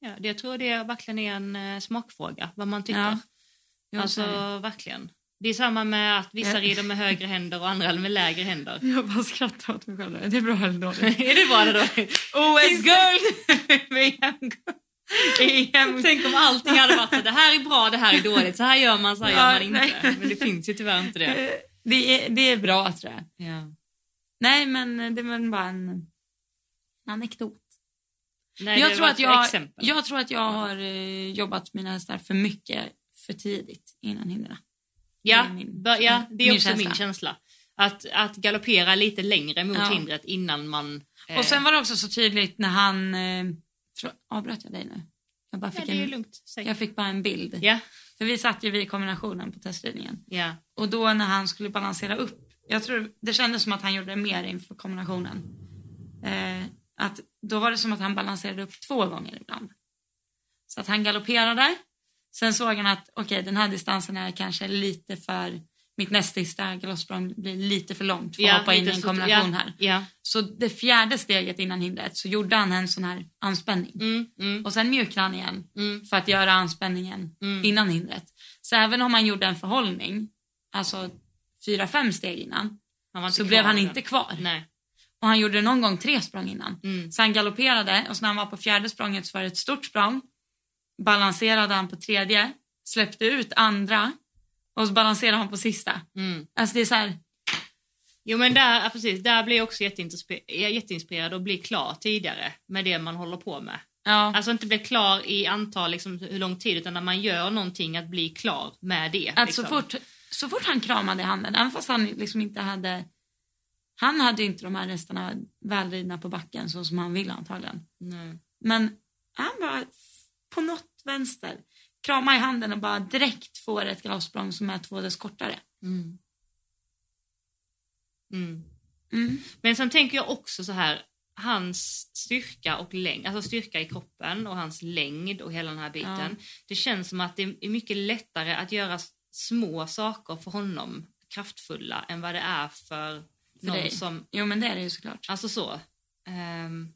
Ja, det, jag tror det verkligen är en eh, smakfråga, vad man tycker. Ja, Jag alltså säger- verkligen. Det är samma med att vissa rider med högre händer och andra med lägre händer. Jag bara skrattar åt mig själv. Är det bra eller dåligt? *laughs* är det bra eller dåligt? *laughs* OS-guld! VM-guld! *laughs* *laughs* Tänk om allting hade varit så det här är bra, det här är dåligt, så här gör man, så här Ja, gör man inte. nej. Men det finns ju tyvärr inte det. det, är, det är bra tror jag. Ja. Nej men det var bara en anekdot. Nej, jag, tror att jag, exempel. jag tror att jag har eh, jobbat mina hästar för mycket för tidigt innan hindren. ja, det min- ja, det är min också känsla. min känsla. Att, att galoppera lite längre mot Ja. hindret innan man... eh, Och sen var det också så tydligt när han... Eh, tro, avbröt jag dig nu? Jag, bara ja, fick är en, lugnt. Jag fick bara en bild. Ja, För vi satt ju vid kombinationen på testridningen. ja. Och då när han skulle balansera upp, jag tror det kändes som att han gjorde mer inför kombinationen. Eh, att då var det som att han balanserade upp två gånger ibland. Så att han galopperade, sen såg han att okej den här distansen är kanske lite för, mitt nästa galoppsprång blir lite för långt för att ja hoppa in i en kombination ja, här. Ja. Så det fjärde steget innan hindret så gjorde han en sån här anspänning. Mm, mm, Och sen mjukade han igen mm, för att göra anspänningen Mm. innan hindret. Så även om han gjorde en förhållning, alltså fyra, fem steg innan, så blev han inte kvar. Nej. Och han gjorde någon gång tre språng innan. Mm. Så han galopperade och så när han var på fjärde språnget så var det ett stort språng. Balanserade han på tredje, släppte ut andra och så balanserade han på sista. Mm. Alltså det är så här, Jo men där, ja, precis, där blir jag också jätteinspirerad, jätteinspirerad och blir klar tidigare med det man håller på med. ja, Alltså inte bli klar i antal liksom, hur lång tid utan när man gör någonting att bli klar med det. att liksom. så, fort, så fort han kramade handen, även fast han liksom inte hade, han hade ju inte de här hästarna välridna på backen så som han ville antagligen. Nej. Men han bara på något vänster krama i handen och bara direkt får ett galoppsprång som är två dess kortare. Mm. Mm. Mm. Men sen tänker jag också så här, hans styrka och längd, alltså styrka i kroppen och hans längd och hela den här biten. Det känns som att det är mycket lättare att göra små saker för honom kraftfulla än vad det är för, För någon dig. som, Jo men det är det ju såklart. alltså så. Ehm,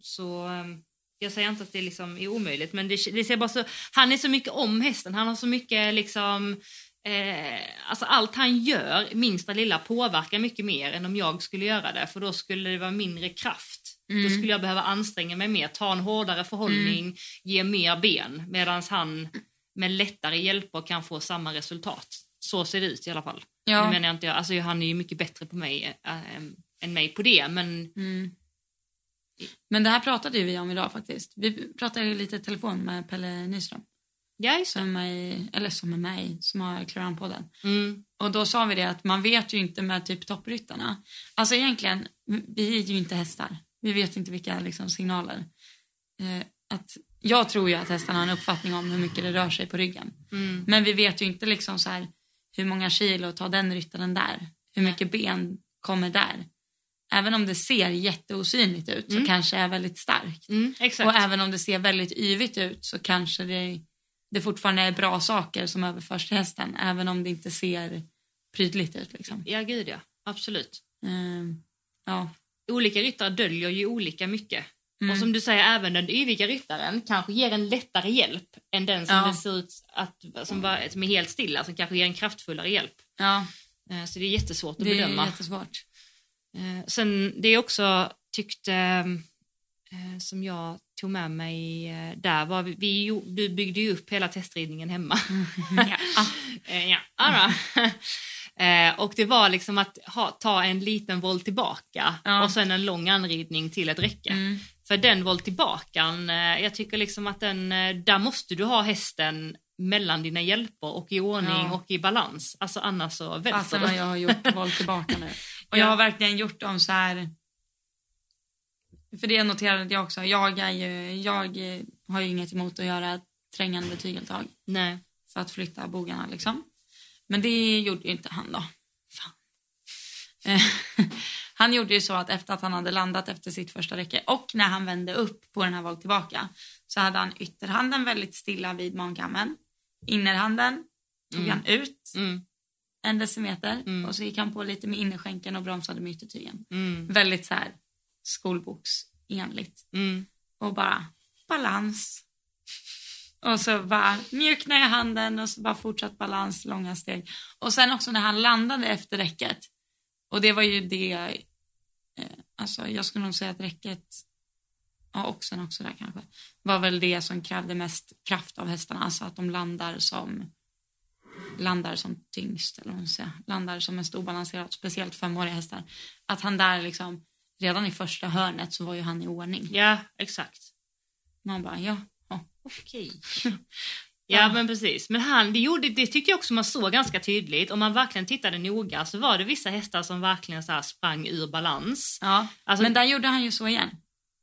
så ehm, jag säger inte att det liksom är omöjligt men det, det ser bara så, han är så mycket om hästen, han har så mycket liksom Eh, alltså allt han gör, minsta lilla, påverkar mycket mer än om jag skulle göra det. För då skulle det vara mindre kraft. Mm. Då skulle jag behöva anstränga mig mer, ta en hårdare förhållning, ge mer ben. Medan han med lättare hjälper kan få samma resultat. Så ser det ut i alla fall. Ja. Nu menar jag inte, alltså han är ju mycket bättre på mig äh, än mig på det. Men Mm. Men det här pratade ju vi om idag faktiskt. Vi pratade ju lite i telefon med Pelle Nyström. ja, just. Som är, eller som är mig, som har Cloran-podden. Mm, Och då sa vi det att man vet ju inte med typ toppryttarna. Alltså egentligen, vi är ju inte hästar. Vi vet inte vilka liksom, signaler. Eh, att, jag tror ju att hästarna har en uppfattning om hur mycket det rör sig på ryggen. mm, Men vi vet ju inte liksom så här, hur många kilo tar den ryttaren där? Hur mycket ben kommer där? Även om det ser jätteosynligt ut så Mm. kanske är väldigt starkt. mm. Och även om det ser väldigt yvigt ut så kanske det det fortfarande är bra saker som överförs till hästen även om det inte ser prydligt ut. Liksom. Ja, gud ja. Absolut. Ehm, ja. Olika ryttare döljer ju olika mycket. Mm. Och som du säger, även den yviga ryttaren kanske ger en lättare hjälp än den som, Ja. det ser ut att, som, var, som är helt stilla, som kanske ger en kraftfullare hjälp. ja, Eh, Så det är jättesvårt att det är bedöma. jättesvårt. Eh, Sen det jag också tyckte, eh, som jag tog med mig eh, där var, vi, vi, du byggde ju upp hela testridningen hemma. *laughs* ja. Eh, ja. *laughs* Eh, och det var liksom att ha, ta en liten volt tillbaka Ja. och sen en lång anridning till ett räcke. Mm. För den volt tillbakan, eh, jag tycker liksom att den, där måste du ha hästen mellan dina hjälper och i ordning Ja. och i balans. Alltså annars så välter Fasen vad jag har gjort *laughs* volt tillbaka nu. Och jag Ja. har verkligen gjort dem så här. För det noterade jag också. Jag, är ju, jag har ju inget emot att göra trängande tygeltag Nej. för att flytta bogarna liksom. Men det gjorde ju inte han då. Eh, *laughs* han gjorde ju så att efter att han hade landat efter sitt första räcke och när han vände upp på den här volt tillbaka så hade han ytterhanden väldigt stilla vid mankammen. Innerhanden tog Mm. han ut Mm. En decimeter Mm. och så gick han på lite med innerskänken och bromsade med yttertygen. Mm. Väldigt så här skolboksenligt. Mm. Och bara balans. Och så bara mjukna i handen och så bara fortsatt balans, långa steg. Och sen också när han landade efter räcket. Och det var ju det, eh, alltså jag skulle nog säga att räcket, ja oxen också där kanske, var väl det som krävde mest kraft av hästarna. Alltså att de landar som landar som tyngst, eller vad ska säga. Landar som mest obalanserat, speciellt femåriga hästar. Att han där liksom, redan i första hörnet så var ju han i ordning. Ja, exakt. Man bara, ja, ja. Okej. *laughs* Ja men precis. Men han, det, gjorde, det tyckte jag också man såg ganska tydligt. Om man verkligen tittade noga så var det vissa hästar som verkligen så sprang ur balans. ja. Alltså, Men där gjorde han ju så igen.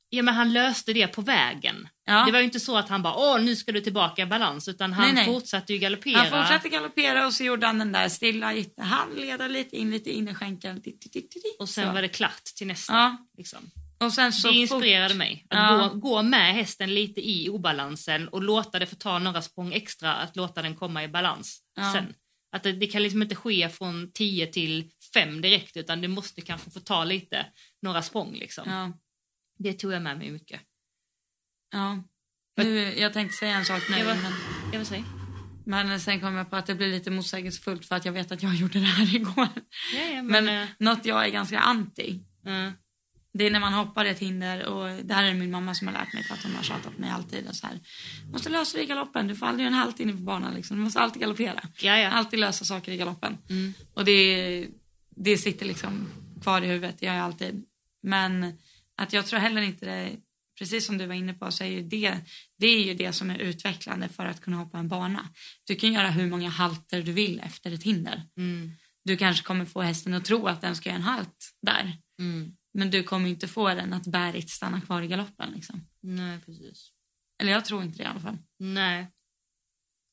ja, men han löste det på vägen. Ja. Det var ju inte så att han bara åh nu ska du tillbaka i balans utan han Nej, nej. fortsatte ju galoppera. Han fortsatte galoppera och så gjorde han den där stilla ytterhandleden lite in lite di, di, di. Och sen Så. var det klart till nästa. Ja, Liksom. och sen så det inspirerade fort... mig. Att Ja. gå, gå med hästen lite i obalansen och låta det få ta några språng extra, att låta den komma i balans Ja. sen. Att det, det kan liksom inte ske från 10 till 5 direkt utan det måste kanske få ta lite, några språng liksom. Det tog jag med mig mycket. Ja. Nu, jag tänkte säga en sak nu, Jag var- men, Jag vill säga. men sen kom jag på att det blir lite motsägelsefullt för att jag vet att jag *laughs* gjorde det här igår. Ja, ja, Men men, eh, något jag är ganska anti, eh, det är när man hoppar ett hinder och det här är min mamma som har lärt mig för att hon har tjatat mig alltid och så här. Måste lösa det i galoppen, du får aldrig en halt inne på banan liksom. Du måste alltid galoppera. ja, ja. Alltid lösa saker i galoppen. Mm. Och det, det sitter liksom kvar i huvudet, det gör jag alltid. Men att jag tror heller inte det, precis som du var inne på, så är ju det, det är ju det som är utvecklande för att kunna hoppa en bana. Du kan göra hur många halter du vill efter ett hinder. Mm. Du kanske kommer få hästen att tro att den ska göra en halt där. Mm. Men du kommer inte få den att bärigt stanna kvar i galoppen. Liksom. Nej, precis. Eller jag tror inte det i alla fall. Nej.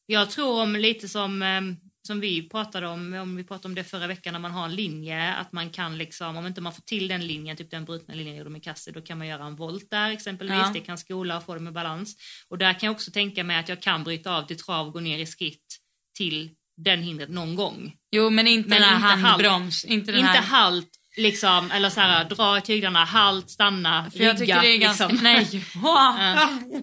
Jag tror om lite som, eh, som vi pratade om, om vi pratade om det förra veckan när man har en linje, att man kan liksom, om inte man får till den linjen, typ den brutna linjen jag gjorde med Kassi, då kan man göra en volt där exempelvis, Ja. det kan skola och få dem i balans. Och där kan jag också tänka mig att jag kan bryta av till trav, gå ner i skritt till den hindret någon gång. Jo, men inte Men den här inte halt. handbroms. Inte den Inte här... halt, liksom, eller så här, dra i tyglarna, halt, stanna, För jag tycker det är ganska... liksom. Nej. *laughs* Ja. *laughs*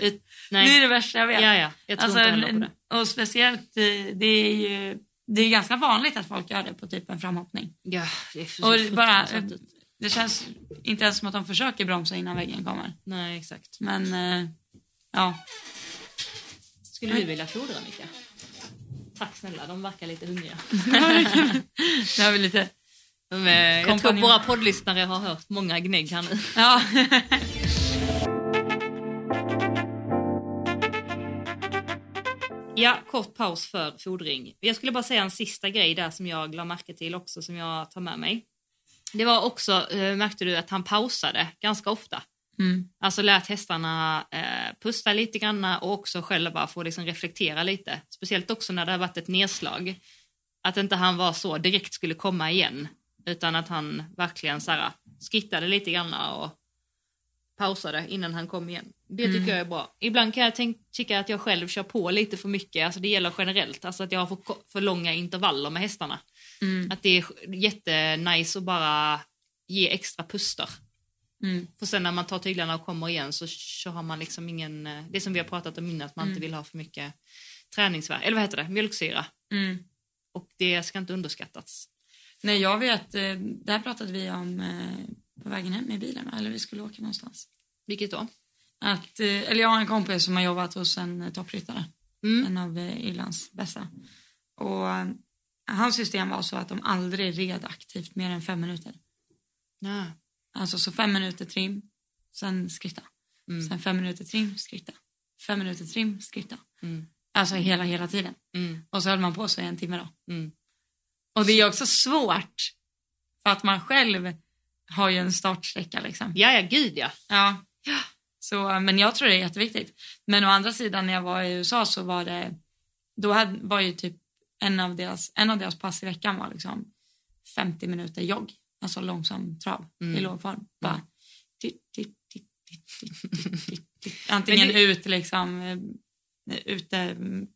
jag Ut, Det är nej. det värsta jag vet. Ja, ja, jag tror Alltså, inte heller på det. och speciellt, eh, det är ju det är ganska vanligt att folk gör det på typ en framhoppning. Ja, det är för Och bara, ut. det känns inte ens som att de försöker bromsa innan väggen kommer. Nej, exakt. Men eh, ja, Skulle du vilja fodra Mika? Tack snälla, de verkar lite hungriga. *laughs* det har vi lite... De är, jag tror våra poddlyssnare har hört många gnägg här nu. Ja. *laughs* Ja, kort paus för fodring. Jag skulle bara säga en sista grej där som jag la märke till också som jag tar med mig. Det var också, eh, märkte du, att han pausade ganska ofta. Mm. Alltså lät hästarna eh, pusta lite grann och också själva få liksom reflektera lite. Speciellt också när det har varit ett nedslag. Att inte han var så direkt skulle komma igen. Utan att han verkligen så här, skittade lite grann och pausade innan han kom igen. Det tycker Mm. jag är bra. Ibland kan jag tycka att jag själv kör på lite för mycket, alltså det gäller generellt, alltså att jag har för, långa intervaller med hästarna. Mm. Att det är jättenice att bara ge extra puster. Mm. För sen när man tar tyglarna och kommer igen så, så har man liksom ingen, eh, det som vi har pratat om innan, att man Mm. inte vill ha för mycket träningsvärk, eller vad heter det, mjölksyra. Mm. Och det ska inte underskattas. Nej, jag vet, eh, det här pratade vi om eh, på vägen hem i bilen, eller vi skulle åka någonstans. Vilket då? Att, eh, eller jag har en kompis som har jobbat hos en eh, toppryttare, Mm. en av eh, Irlands bästa. Och hans system var så att de aldrig red aktivt mer än fem minuter. Ja. Alltså så fem minuter trim, sen skritta. Mm. Sen fem minuter trim, skritta. Fem minuter trim, skritta. Mm. Alltså hela, hela tiden. Mm. Och så höll man på så i en timme då. Mm. Och det är också svårt. För att man själv har ju en startsträcka liksom. Ja, ja, gud ja. Ja. Så, men jag tror det är jätteviktigt. Men å andra sidan när jag var i USA så var det, då hade, var ju typ en av deras, en av deras pass i veckan var liksom 50 minuter jogg. Alltså långsam trav Mm. i låg form. Bara Mm. titt, titt, titt. *laughs* Antingen det- ut liksom, eh, ute, mm,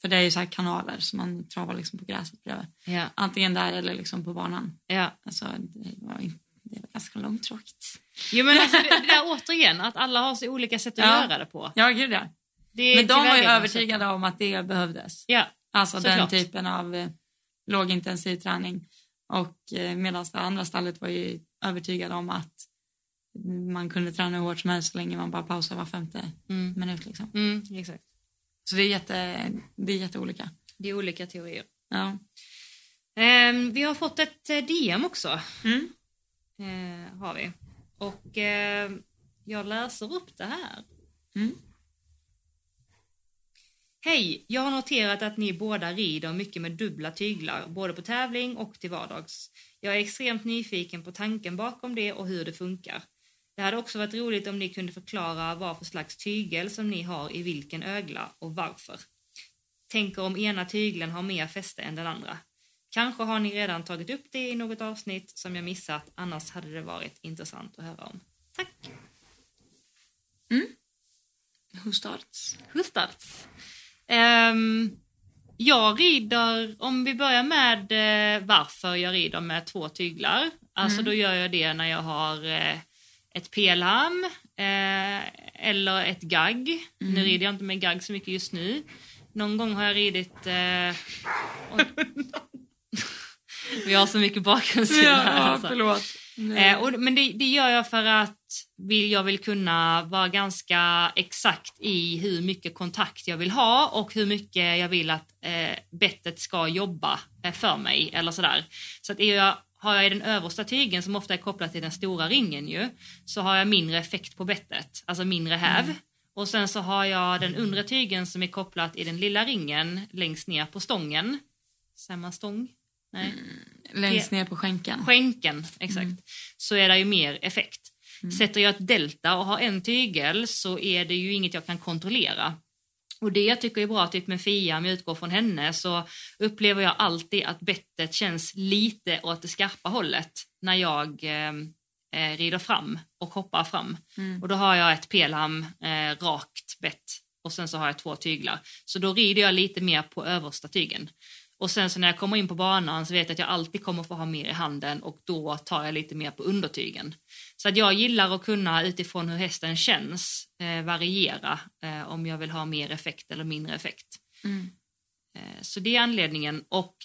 för det är ju så här kanaler som man travar liksom på gräset bredvid. Ja, Antingen där eller liksom på banan. ja. Alltså det var, inte- det var ganska långtråkigt. Jo, men alltså, det, det där *laughs* återigen, att alla har så olika sätt att Ja. göra det på. Ja, gud ja. Men de var ju övertygade om att det behövdes. Ja, Alltså den Såklart. typen av eh, lågintensiv träning. Och eh, medan det andra stallet var ju övertygade om att man kunde träna hur hårt som helst så länge man bara pausar var femte mm. minut. Liksom. Mm, exakt. Så det är, jätte, det är jätteolika. Det är olika teorier. Ja. Ehm, vi har fått ett eh, DM också. Mm. Eh, har vi. Och eh, jag läser upp det här. Mm. Hej! Jag har noterat att ni båda rider mycket med dubbla tyglar, både på tävling och till vardags. Jag är extremt nyfiken på tanken bakom det och hur det funkar. Det hade också varit roligt om ni kunde förklara vad för slags tygel som ni har i vilken ögla och varför. Tänker om ena tygeln har mer fäste än den andra. Kanske har ni redan tagit upp det i något avsnitt som jag missat, annars hade det varit intressant att höra om. Tack! Who starts? Who starts? Ehm, jag rider, om vi börjar med eh, varför jag rider med två tyglar. Alltså Mm. då gör jag det när jag har eh, ett pelham eh, eller ett gagg. Mm. Nu rider jag inte med gagg så mycket just nu. Någon gång har jag ridit... Eh. *laughs* vi har så mycket bakgrundsljud Ja, här. ja, alltså. förlåt. Eh, och, men det, det gör jag för att vill, jag vill kunna vara ganska exakt i hur mycket kontakt jag vill ha och hur mycket jag vill att eh, bettet ska jobba eh, för mig. eller sådär. Så att är jag, har jag i den översta tygen som ofta är kopplad till den stora ringen ju, så har jag mindre effekt på bettet, alltså mindre häv. Och sen så har jag den undre tygen som är kopplat i den lilla ringen längst ner på stången. Säger man stång? Nej Längst ner på skänken. skänken, exakt, så är det ju mer effekt. Sätter jag ett delta och har en tygel så är det ju inget jag kan kontrollera. Och det jag tycker är bra typ med Fia, om jag utgår från henne, så upplever jag alltid att bettet känns lite åt det skarpa hållet när jag eh, eh, rider fram och hoppar fram. Mm. Och då har jag ett pelham, eh, rakt bett och sen så har jag två tyglar. Så då rider jag lite mer på översta tygen. Och sen så när jag kommer in på banan så vet jag att jag alltid kommer få ha mer i handen och då tar jag lite mer på undertygen. Så att jag gillar att kunna utifrån hur hästen känns eh, variera eh, om jag vill ha mer effekt eller mindre effekt. Mm. Eh, så det är anledningen. Och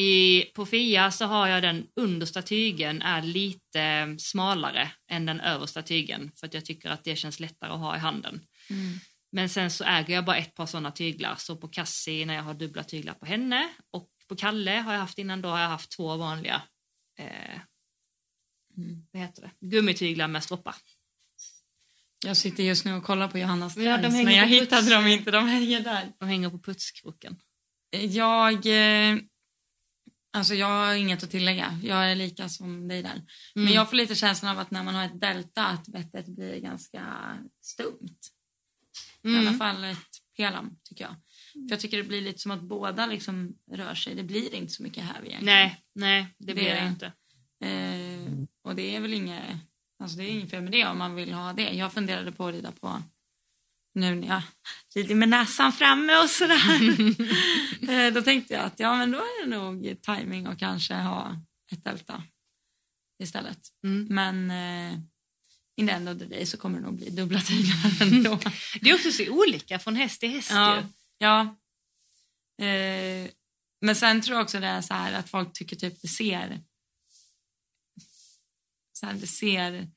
i, på Fia så har jag den understa tygen är lite smalare än den översta tygen för att jag tycker att det känns lättare att ha i handen. Mm. Men sen så äger jag bara ett par sådana tyglar. Så på Cassie när jag har dubbla tyglar på henne och på Kalle har jag haft innan då har jag haft två vanliga eh, Mm. vad heter det? gummityglar med stroppar. Jag sitter just nu och kollar på Johannas Ja, trends, men jag hittade dem inte. De hänger där. De hänger på putskroken. Jag... Eh, alltså jag har inget att tillägga. Jag är lika som dig där. Men Mm. jag får lite känslan av att när man har ett delta att bettet blir ganska stumt. I alla Mm. fall ett pelam tycker jag. För jag tycker det blir lite som att båda liksom rör sig. Det blir inte så mycket här egentligen. Nej, nej, det blir Det- det inte. Eh, och det är väl inget Alltså det är inget fel med det om man vill ha det. Jag funderade på att rida på nu när jag rider med näsan framme och sådär. *laughs* Eh, då tänkte jag att ja men då är det nog timing och kanske ha ett delta istället. Mm. Men eh, in the end of the day så kommer det nog bli dubbla tyglar ändå. *laughs* Det är också så olika från häst till häst ja. ju. ja. Eh, men sen tror jag också det är så här att folk tycker typ det ser så här, det ser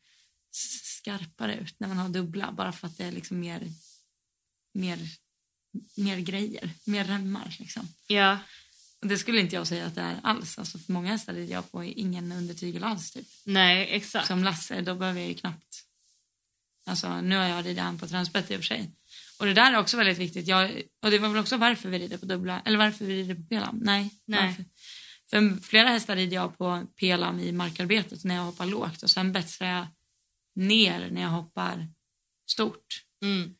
skarpare ut när man har dubbla bara för att det är liksom mer mer, mer grejer, mer remmar liksom. Ja. Och det skulle inte jag säga att det är alls. Alltså för många hästar rider jag på ingen undertygel alls typ. Nej, exakt. Som Lasse, då behöver jag ju knappt... Alltså nu har jag ridit han på transbett i och för sig. Och det där är också väldigt viktigt. Jag, och det var väl också varför vi rider på dubbla, eller varför vi rider på pelam. Nej. Nej. Varför? För flera hästar rider jag på pelam i markarbetet när jag hoppar lågt och sen betsrar jag ner när jag hoppar stort. Mm.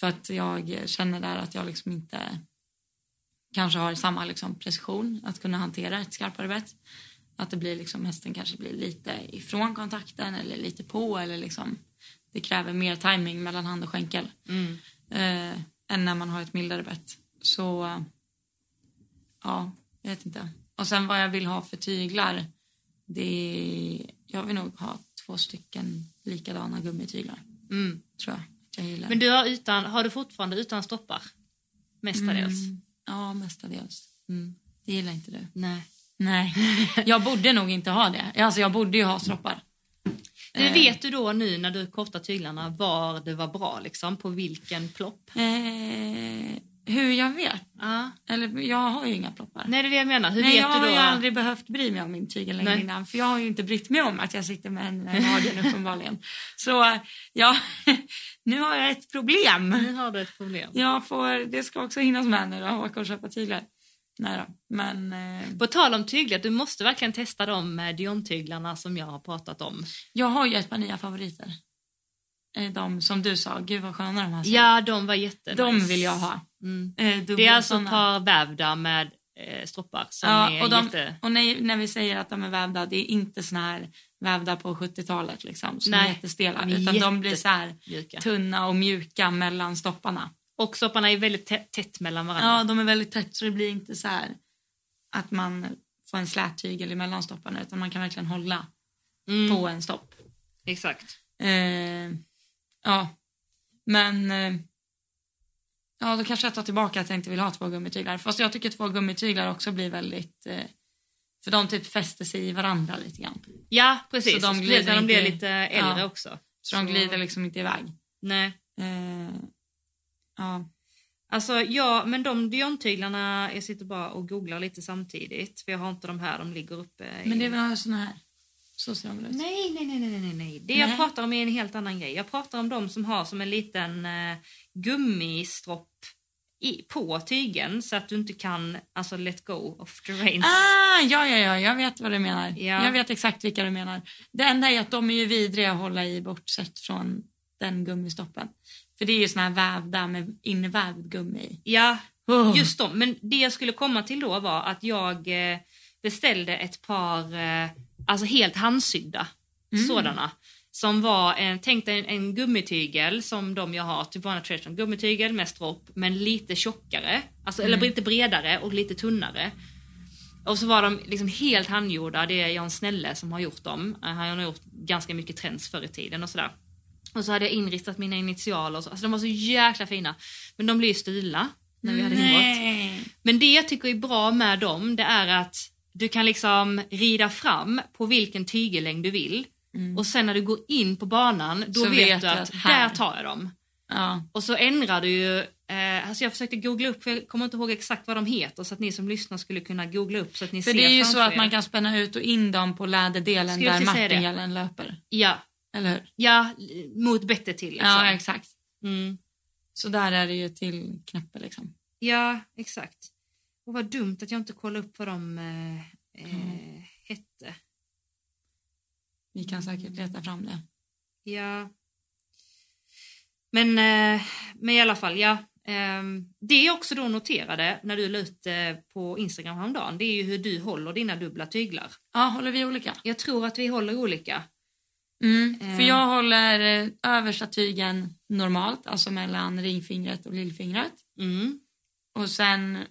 För att jag känner där att jag liksom inte kanske har samma liksom precision att kunna hantera ett skarpare bett. Att det blir liksom, hästen kanske blir lite ifrån kontakten eller lite på eller liksom det kräver mer timing mellan hand och skänkel Mm. eh, än när man har ett mildare bett. Så ja, jag vet inte. Och sen vad jag vill ha för tyglar, det är, jag vill nog ha två stycken likadana gummityglar Mm. tror jag. att Jag gillar. Men du har, utan, har du fortfarande utan stoppar? Mestadels? Mm, ja, mestadels. Mm. Det gillar inte du. Nej. Nej, *laughs* jag borde nog inte ha det. Alltså jag borde ju ha stroppar. Men Eh, vet du då nu när du kortar tyglarna var det var bra liksom? På vilken plopp? Eh, hur jag vet? Ja. Eller jag har ju inga ploppar. Nej, det är det jag menar. Hur Nej, vet jag har du då? ju aldrig behövt bry mig om min tygel längre Nej. innan. För jag har ju inte brytt mig om att jag sitter med henne i magen uppenbarligen. Så ja, *laughs* nu har jag ett problem. Nu har du ett problem. Jag får, det ska också hinnas med nu då, åka och köpa tyglar. Nej då, men... Eh, På tal om tyglar, du måste verkligen testa de eh, Dion-tyglarna som jag har pratat om. jag har ju ett par nya favoriter. Eh, De som du sa, gud vad sköna de här ser. Ja, de var jättenice. De vill jag ha. Mm. Eh, Det är alltså såna. par vävda med eh, stroppar som Ja, är och, de, jätte... och när, när vi säger att de är vävda, det är inte såna här vävda på 70-talet liksom, som är Nej, jättestela, är utan de blir jätte- så här mjuka. tunna och mjuka mellan stopparna. Och stopparna är väldigt tätt, tätt mellan varandra. Ja, de är väldigt tätt så det blir inte så här att man får en slät tygel emellan stopparna utan man kan verkligen hålla Mm, på en stopp. Exakt. Eh, ja, men eh, ja, då kanske jag tar tillbaka att jag inte vill ha två gummityglar. Fast jag tycker två gummityglar också blir väldigt eh, för de typ fäster sig i varandra lite grann. Ja, precis. Så de glider när de blir lite äldre Ja. också. Så de glider liksom inte iväg. Nej. Ja. Alltså, ja, men de Dion-tyglarna, jag sitter bara och googlar lite samtidigt. För jag har inte de här, de ligger uppe. i- Men det är väl såna här. Så ser de ut. Nej, nej, nej, nej, nej, nej. Det Nej. jag pratar om är en helt annan grej. Jag pratar om de som har som en liten eh, gummistropp i, på tygen så att du inte kan alltså let go of the reins. Ah, ja, ja, ja, jag vet vad du menar. Ja. Jag vet exakt vilka du menar. Det enda är att de är ju vidriga att hålla i bortsett från den gummistoppen. För det är ju såna här vävda med invävd gummi i. Ja, Oh. just dem. Men det jag skulle komma till då var att jag eh, beställde ett par eh, alltså helt handsydda Mm. sådana. Som var, en, tänk dig en, en gummitygel som de jag har, typ vanliga Treasure. Gummitygel med stropp men lite tjockare, alltså, Mm. eller lite bredare och lite tunnare. Och så var de liksom helt handgjorda, det är Jan Snälle som har gjort dem. Han har gjort ganska mycket trends förr i tiden och sådär. Och så hade jag inristat mina initialer och så. Alltså de var så jäkla fina. Men de blev ju stulna när vi hade inbrott. Men det jag tycker är bra med dem, det är att du kan liksom rida fram på vilken tygellängd du vill. Och sen när du går in på banan, då Så vet, vet du att här- där tar jag dem. Ja. Och så ändrar du ju, eh, alltså jag försökte googla upp, för jag kommer inte ihåg exakt vad de heter, så att ni som lyssnar skulle kunna googla upp så att ni För ser det är ju så att er. man kan spänna ut och in dem på läderdelen där martingalen löper. Ja, Eller ja, mot bettet till liksom. Ja, exakt. mm. Så där är det ju till knäppe liksom. ja exakt. Och vad dumt att jag inte kollade upp vad de eh, eh, hette. Vi kan säkert leta fram det. Ja. Men, eh, men i alla fall, ja. Ehm, det jag också då noterade när du la ut eh, på Instagram häromdagen, det är ju hur du håller dina dubbla tyglar. Ja, håller vi olika? Jag tror att vi håller olika. Mm, för Eh. jag håller eh, översta tygen normalt, alltså mellan ringfingret och lillfingret. Mm. Och sen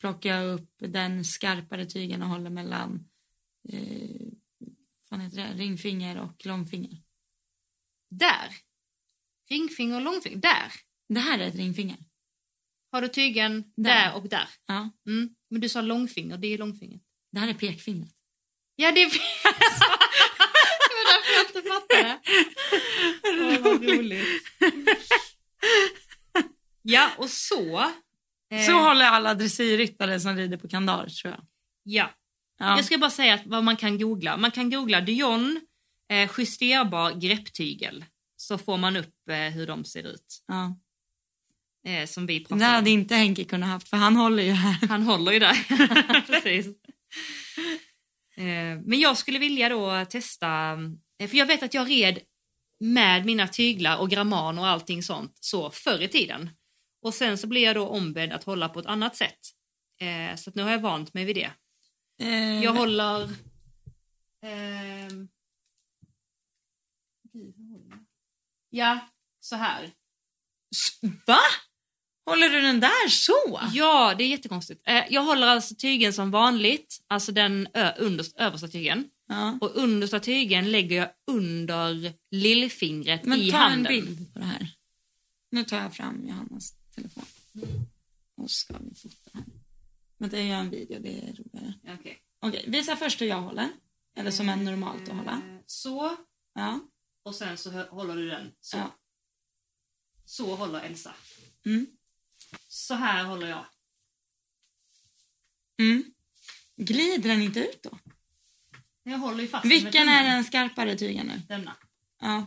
plockar jag upp den skarpare tygen och håller mellan eh, vad heter det? ringfinger och långfinger. Där. Ringfinger och långfinger. Där. Det här är ett ringfinger. Har du tygen Där. där, och där. Ja. Mm. Men du sa långfinger, det är långfinger. Det här är pekfingret. Ja, det är... *laughs* det inte fattade. Åh, vad roligt. Ja, och så... eh, Så håller alla dressyrryttare som rider på kandar tror jag. Ja. Ja. Jag ska bara säga att vad man kan googla. Man kan googla Dion eh, justerbar grepptygel. Så får man upp eh, hur de ser ut. Ja. Eh, som vi Det pratar hade inte Henke kunnat haft för han håller ju här. Han håller ju där. *laughs* *laughs* Precis. Eh, men jag skulle vilja då testa, eh, för jag vet att jag red med mina tyglar och gramman och allting sånt så förr i tiden. Och sen så blir jag då ombedd att hålla på ett annat sätt. Eh, så att nu har jag vant mig vid det. Eh, Jag håller... jag? Ja, så här. Va? Håller du den där så? Ja, det är jättekonstigt. Eh, jag håller alltså tygen som vanligt, alltså den ö- underst, översta tygen. Ja. Och understa tygen lägger jag under lillfingret Men i ta handen. en bild på det här. Nu tar jag fram Johannas telefon. Och ska vi fota här. Men det är en video, det är roligare. Okej. Okej, visa först hur jag håller. Eller som är normalt att hålla. Eh, Så, Ja. och sen så håller du den. Så, ja. så håller Elsa. Mm. Så här håller jag. Mm. Glider den inte ut då? Jag håller ju fast Vilken är den skarpare tygen nu? Denna. Ja.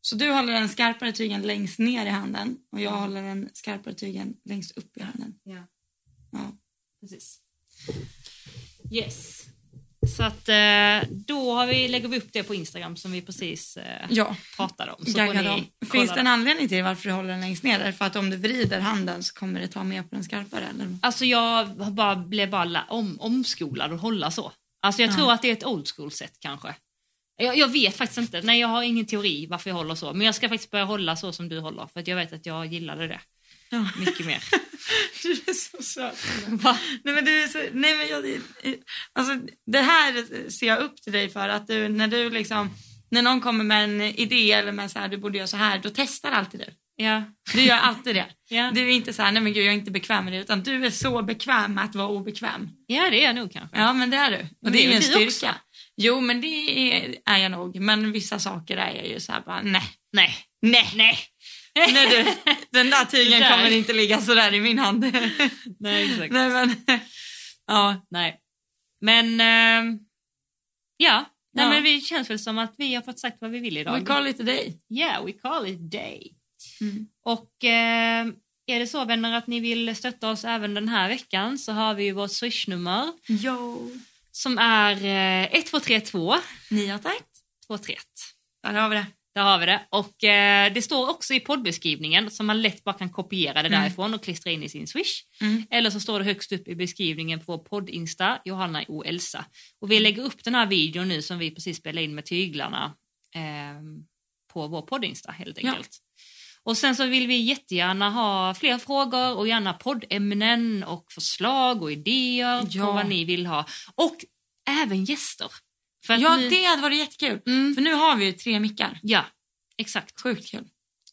Så du håller den skarpare tygen längst ner i handen och jag håller den skarpare tygen längst upp i handen. Ja. Ja. Precis. Yes. Så att eh, då har vi, lägger vi upp det på Instagram som vi precis eh, Ja, pratade om. Så ni Finns det en anledning till varför du håller den längst ner? För att om du vrider handen så kommer det ta med på den skarpare? Eller? Alltså jag bara, blev bara om, omskolad att hålla så. Alltså jag Ja. tror att det är ett old school sätt kanske. Jag, jag vet faktiskt inte. Nej, jag har ingen teori varför jag håller så. Men jag ska faktiskt börja hålla så som du håller. För att jag vet att jag gillade det Ja. mycket mer. *laughs* Du är så söt. Va? Nej men du så, nej men jag, alltså det här ser jag upp till dig för att du, när du liksom, när någon kommer med en idé eller med så här, du borde göra så här, då testar alltid du. Ja. Du gör alltid det. *laughs* Ja. Du är inte så här, nej men gud jag är inte bekväm med det, utan du är så bekväm med att vara obekväm. ja, det är jag nog kanske. Ja men det är du. Och Men det är ju en styrka. Jo men det är, är jag nog, men vissa saker är jag ju så här bara, nej. Nej. Nej. Nej. Nej du, *laughs* den där tygen där. kommer inte ligga så där i min hand. *laughs* Nej, exakt. nej men, ja. Nej. Men ehm, ja, Nej, Ja. men det känns väl som att vi har fått sagt vad vi vill idag. We call it a day. Yeah, we call it day. Mm. Och eh, är det så vänner att ni vill stötta oss även den här veckan så har vi ju vårt swishnummer Jo. som är eh, 1232 981. 231. Där har vi det. Där har vi det. Och eh, det står också i poddbeskrivningen så man lätt bara kan kopiera det Mm. därifrån och klistra in i sin swish. Mm. Eller så står det högst upp i beskrivningen på vår podd-insta, Johanna och Elsa. Och vi lägger upp den här videon nu som vi precis spelade in med tyglarna eh, på vår podd-insta helt Ja. Och sen så vill vi jättegärna ha fler frågor och gärna poddämnen och förslag och idéer Ja. på vad ni vill ha. Och även gäster. Ja, nu- det hade varit jättekul. Mm, För nu har vi ju tre mickar. ja, exakt. Sjukt kul.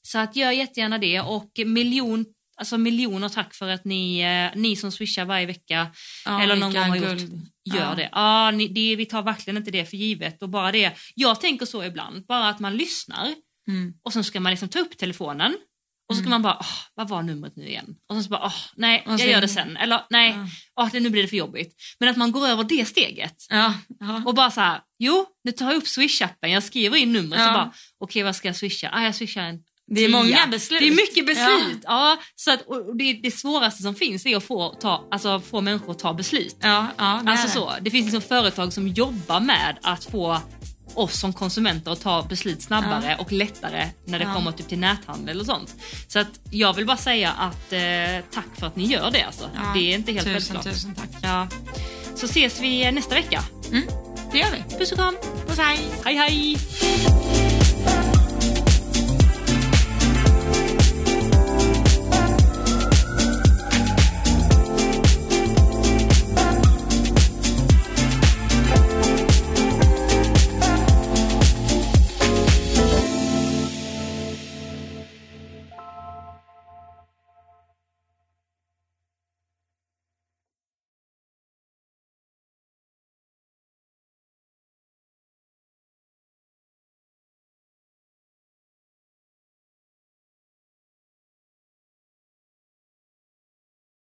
Så att gör jättegärna det och miljon, alltså miljoner tack för att ni, eh, ni som swishar varje vecka Ja, Eller någon gång har gjort- guld. gör ja. det. Ja, ni, det. Vi tar verkligen inte det för givet och bara det. Jag tänker så ibland, bara att man lyssnar Mm. och sen ska man liksom ta upp telefonen och så ska Mm. man bara, åh, vad var numret nu igen? Och sen så bara, åh, nej, jag gör det sen. Eller nej, Ja. åh, det, nu blir det för jobbigt. Men att man går över det steget Ja. ja. och bara så här, jo, nu tar jag upp swish-appen, jag skriver in numret Ja. så bara, okej vad ska jag swisha? Ah, jag swishar en Det är många beslut. Det är mycket beslut. Ja. så att, det, det svåraste som finns är att få, ta, alltså, få människor att ta beslut. Ja, ja det Alltså så, det finns liksom företag som jobbar med att få oss som konsumenter att ta beslut snabbare och lättare när det Ja. kommer typ till näthandel och sånt. Så att jag vill bara säga att eh, tack för att ni gör det alltså. Ja, Det är inte helt tusen, självklart. Tusen tack. Ja. Så ses vi nästa vecka. Mm. Det gör vi. Puss och kram. Puss hej. Hej hej!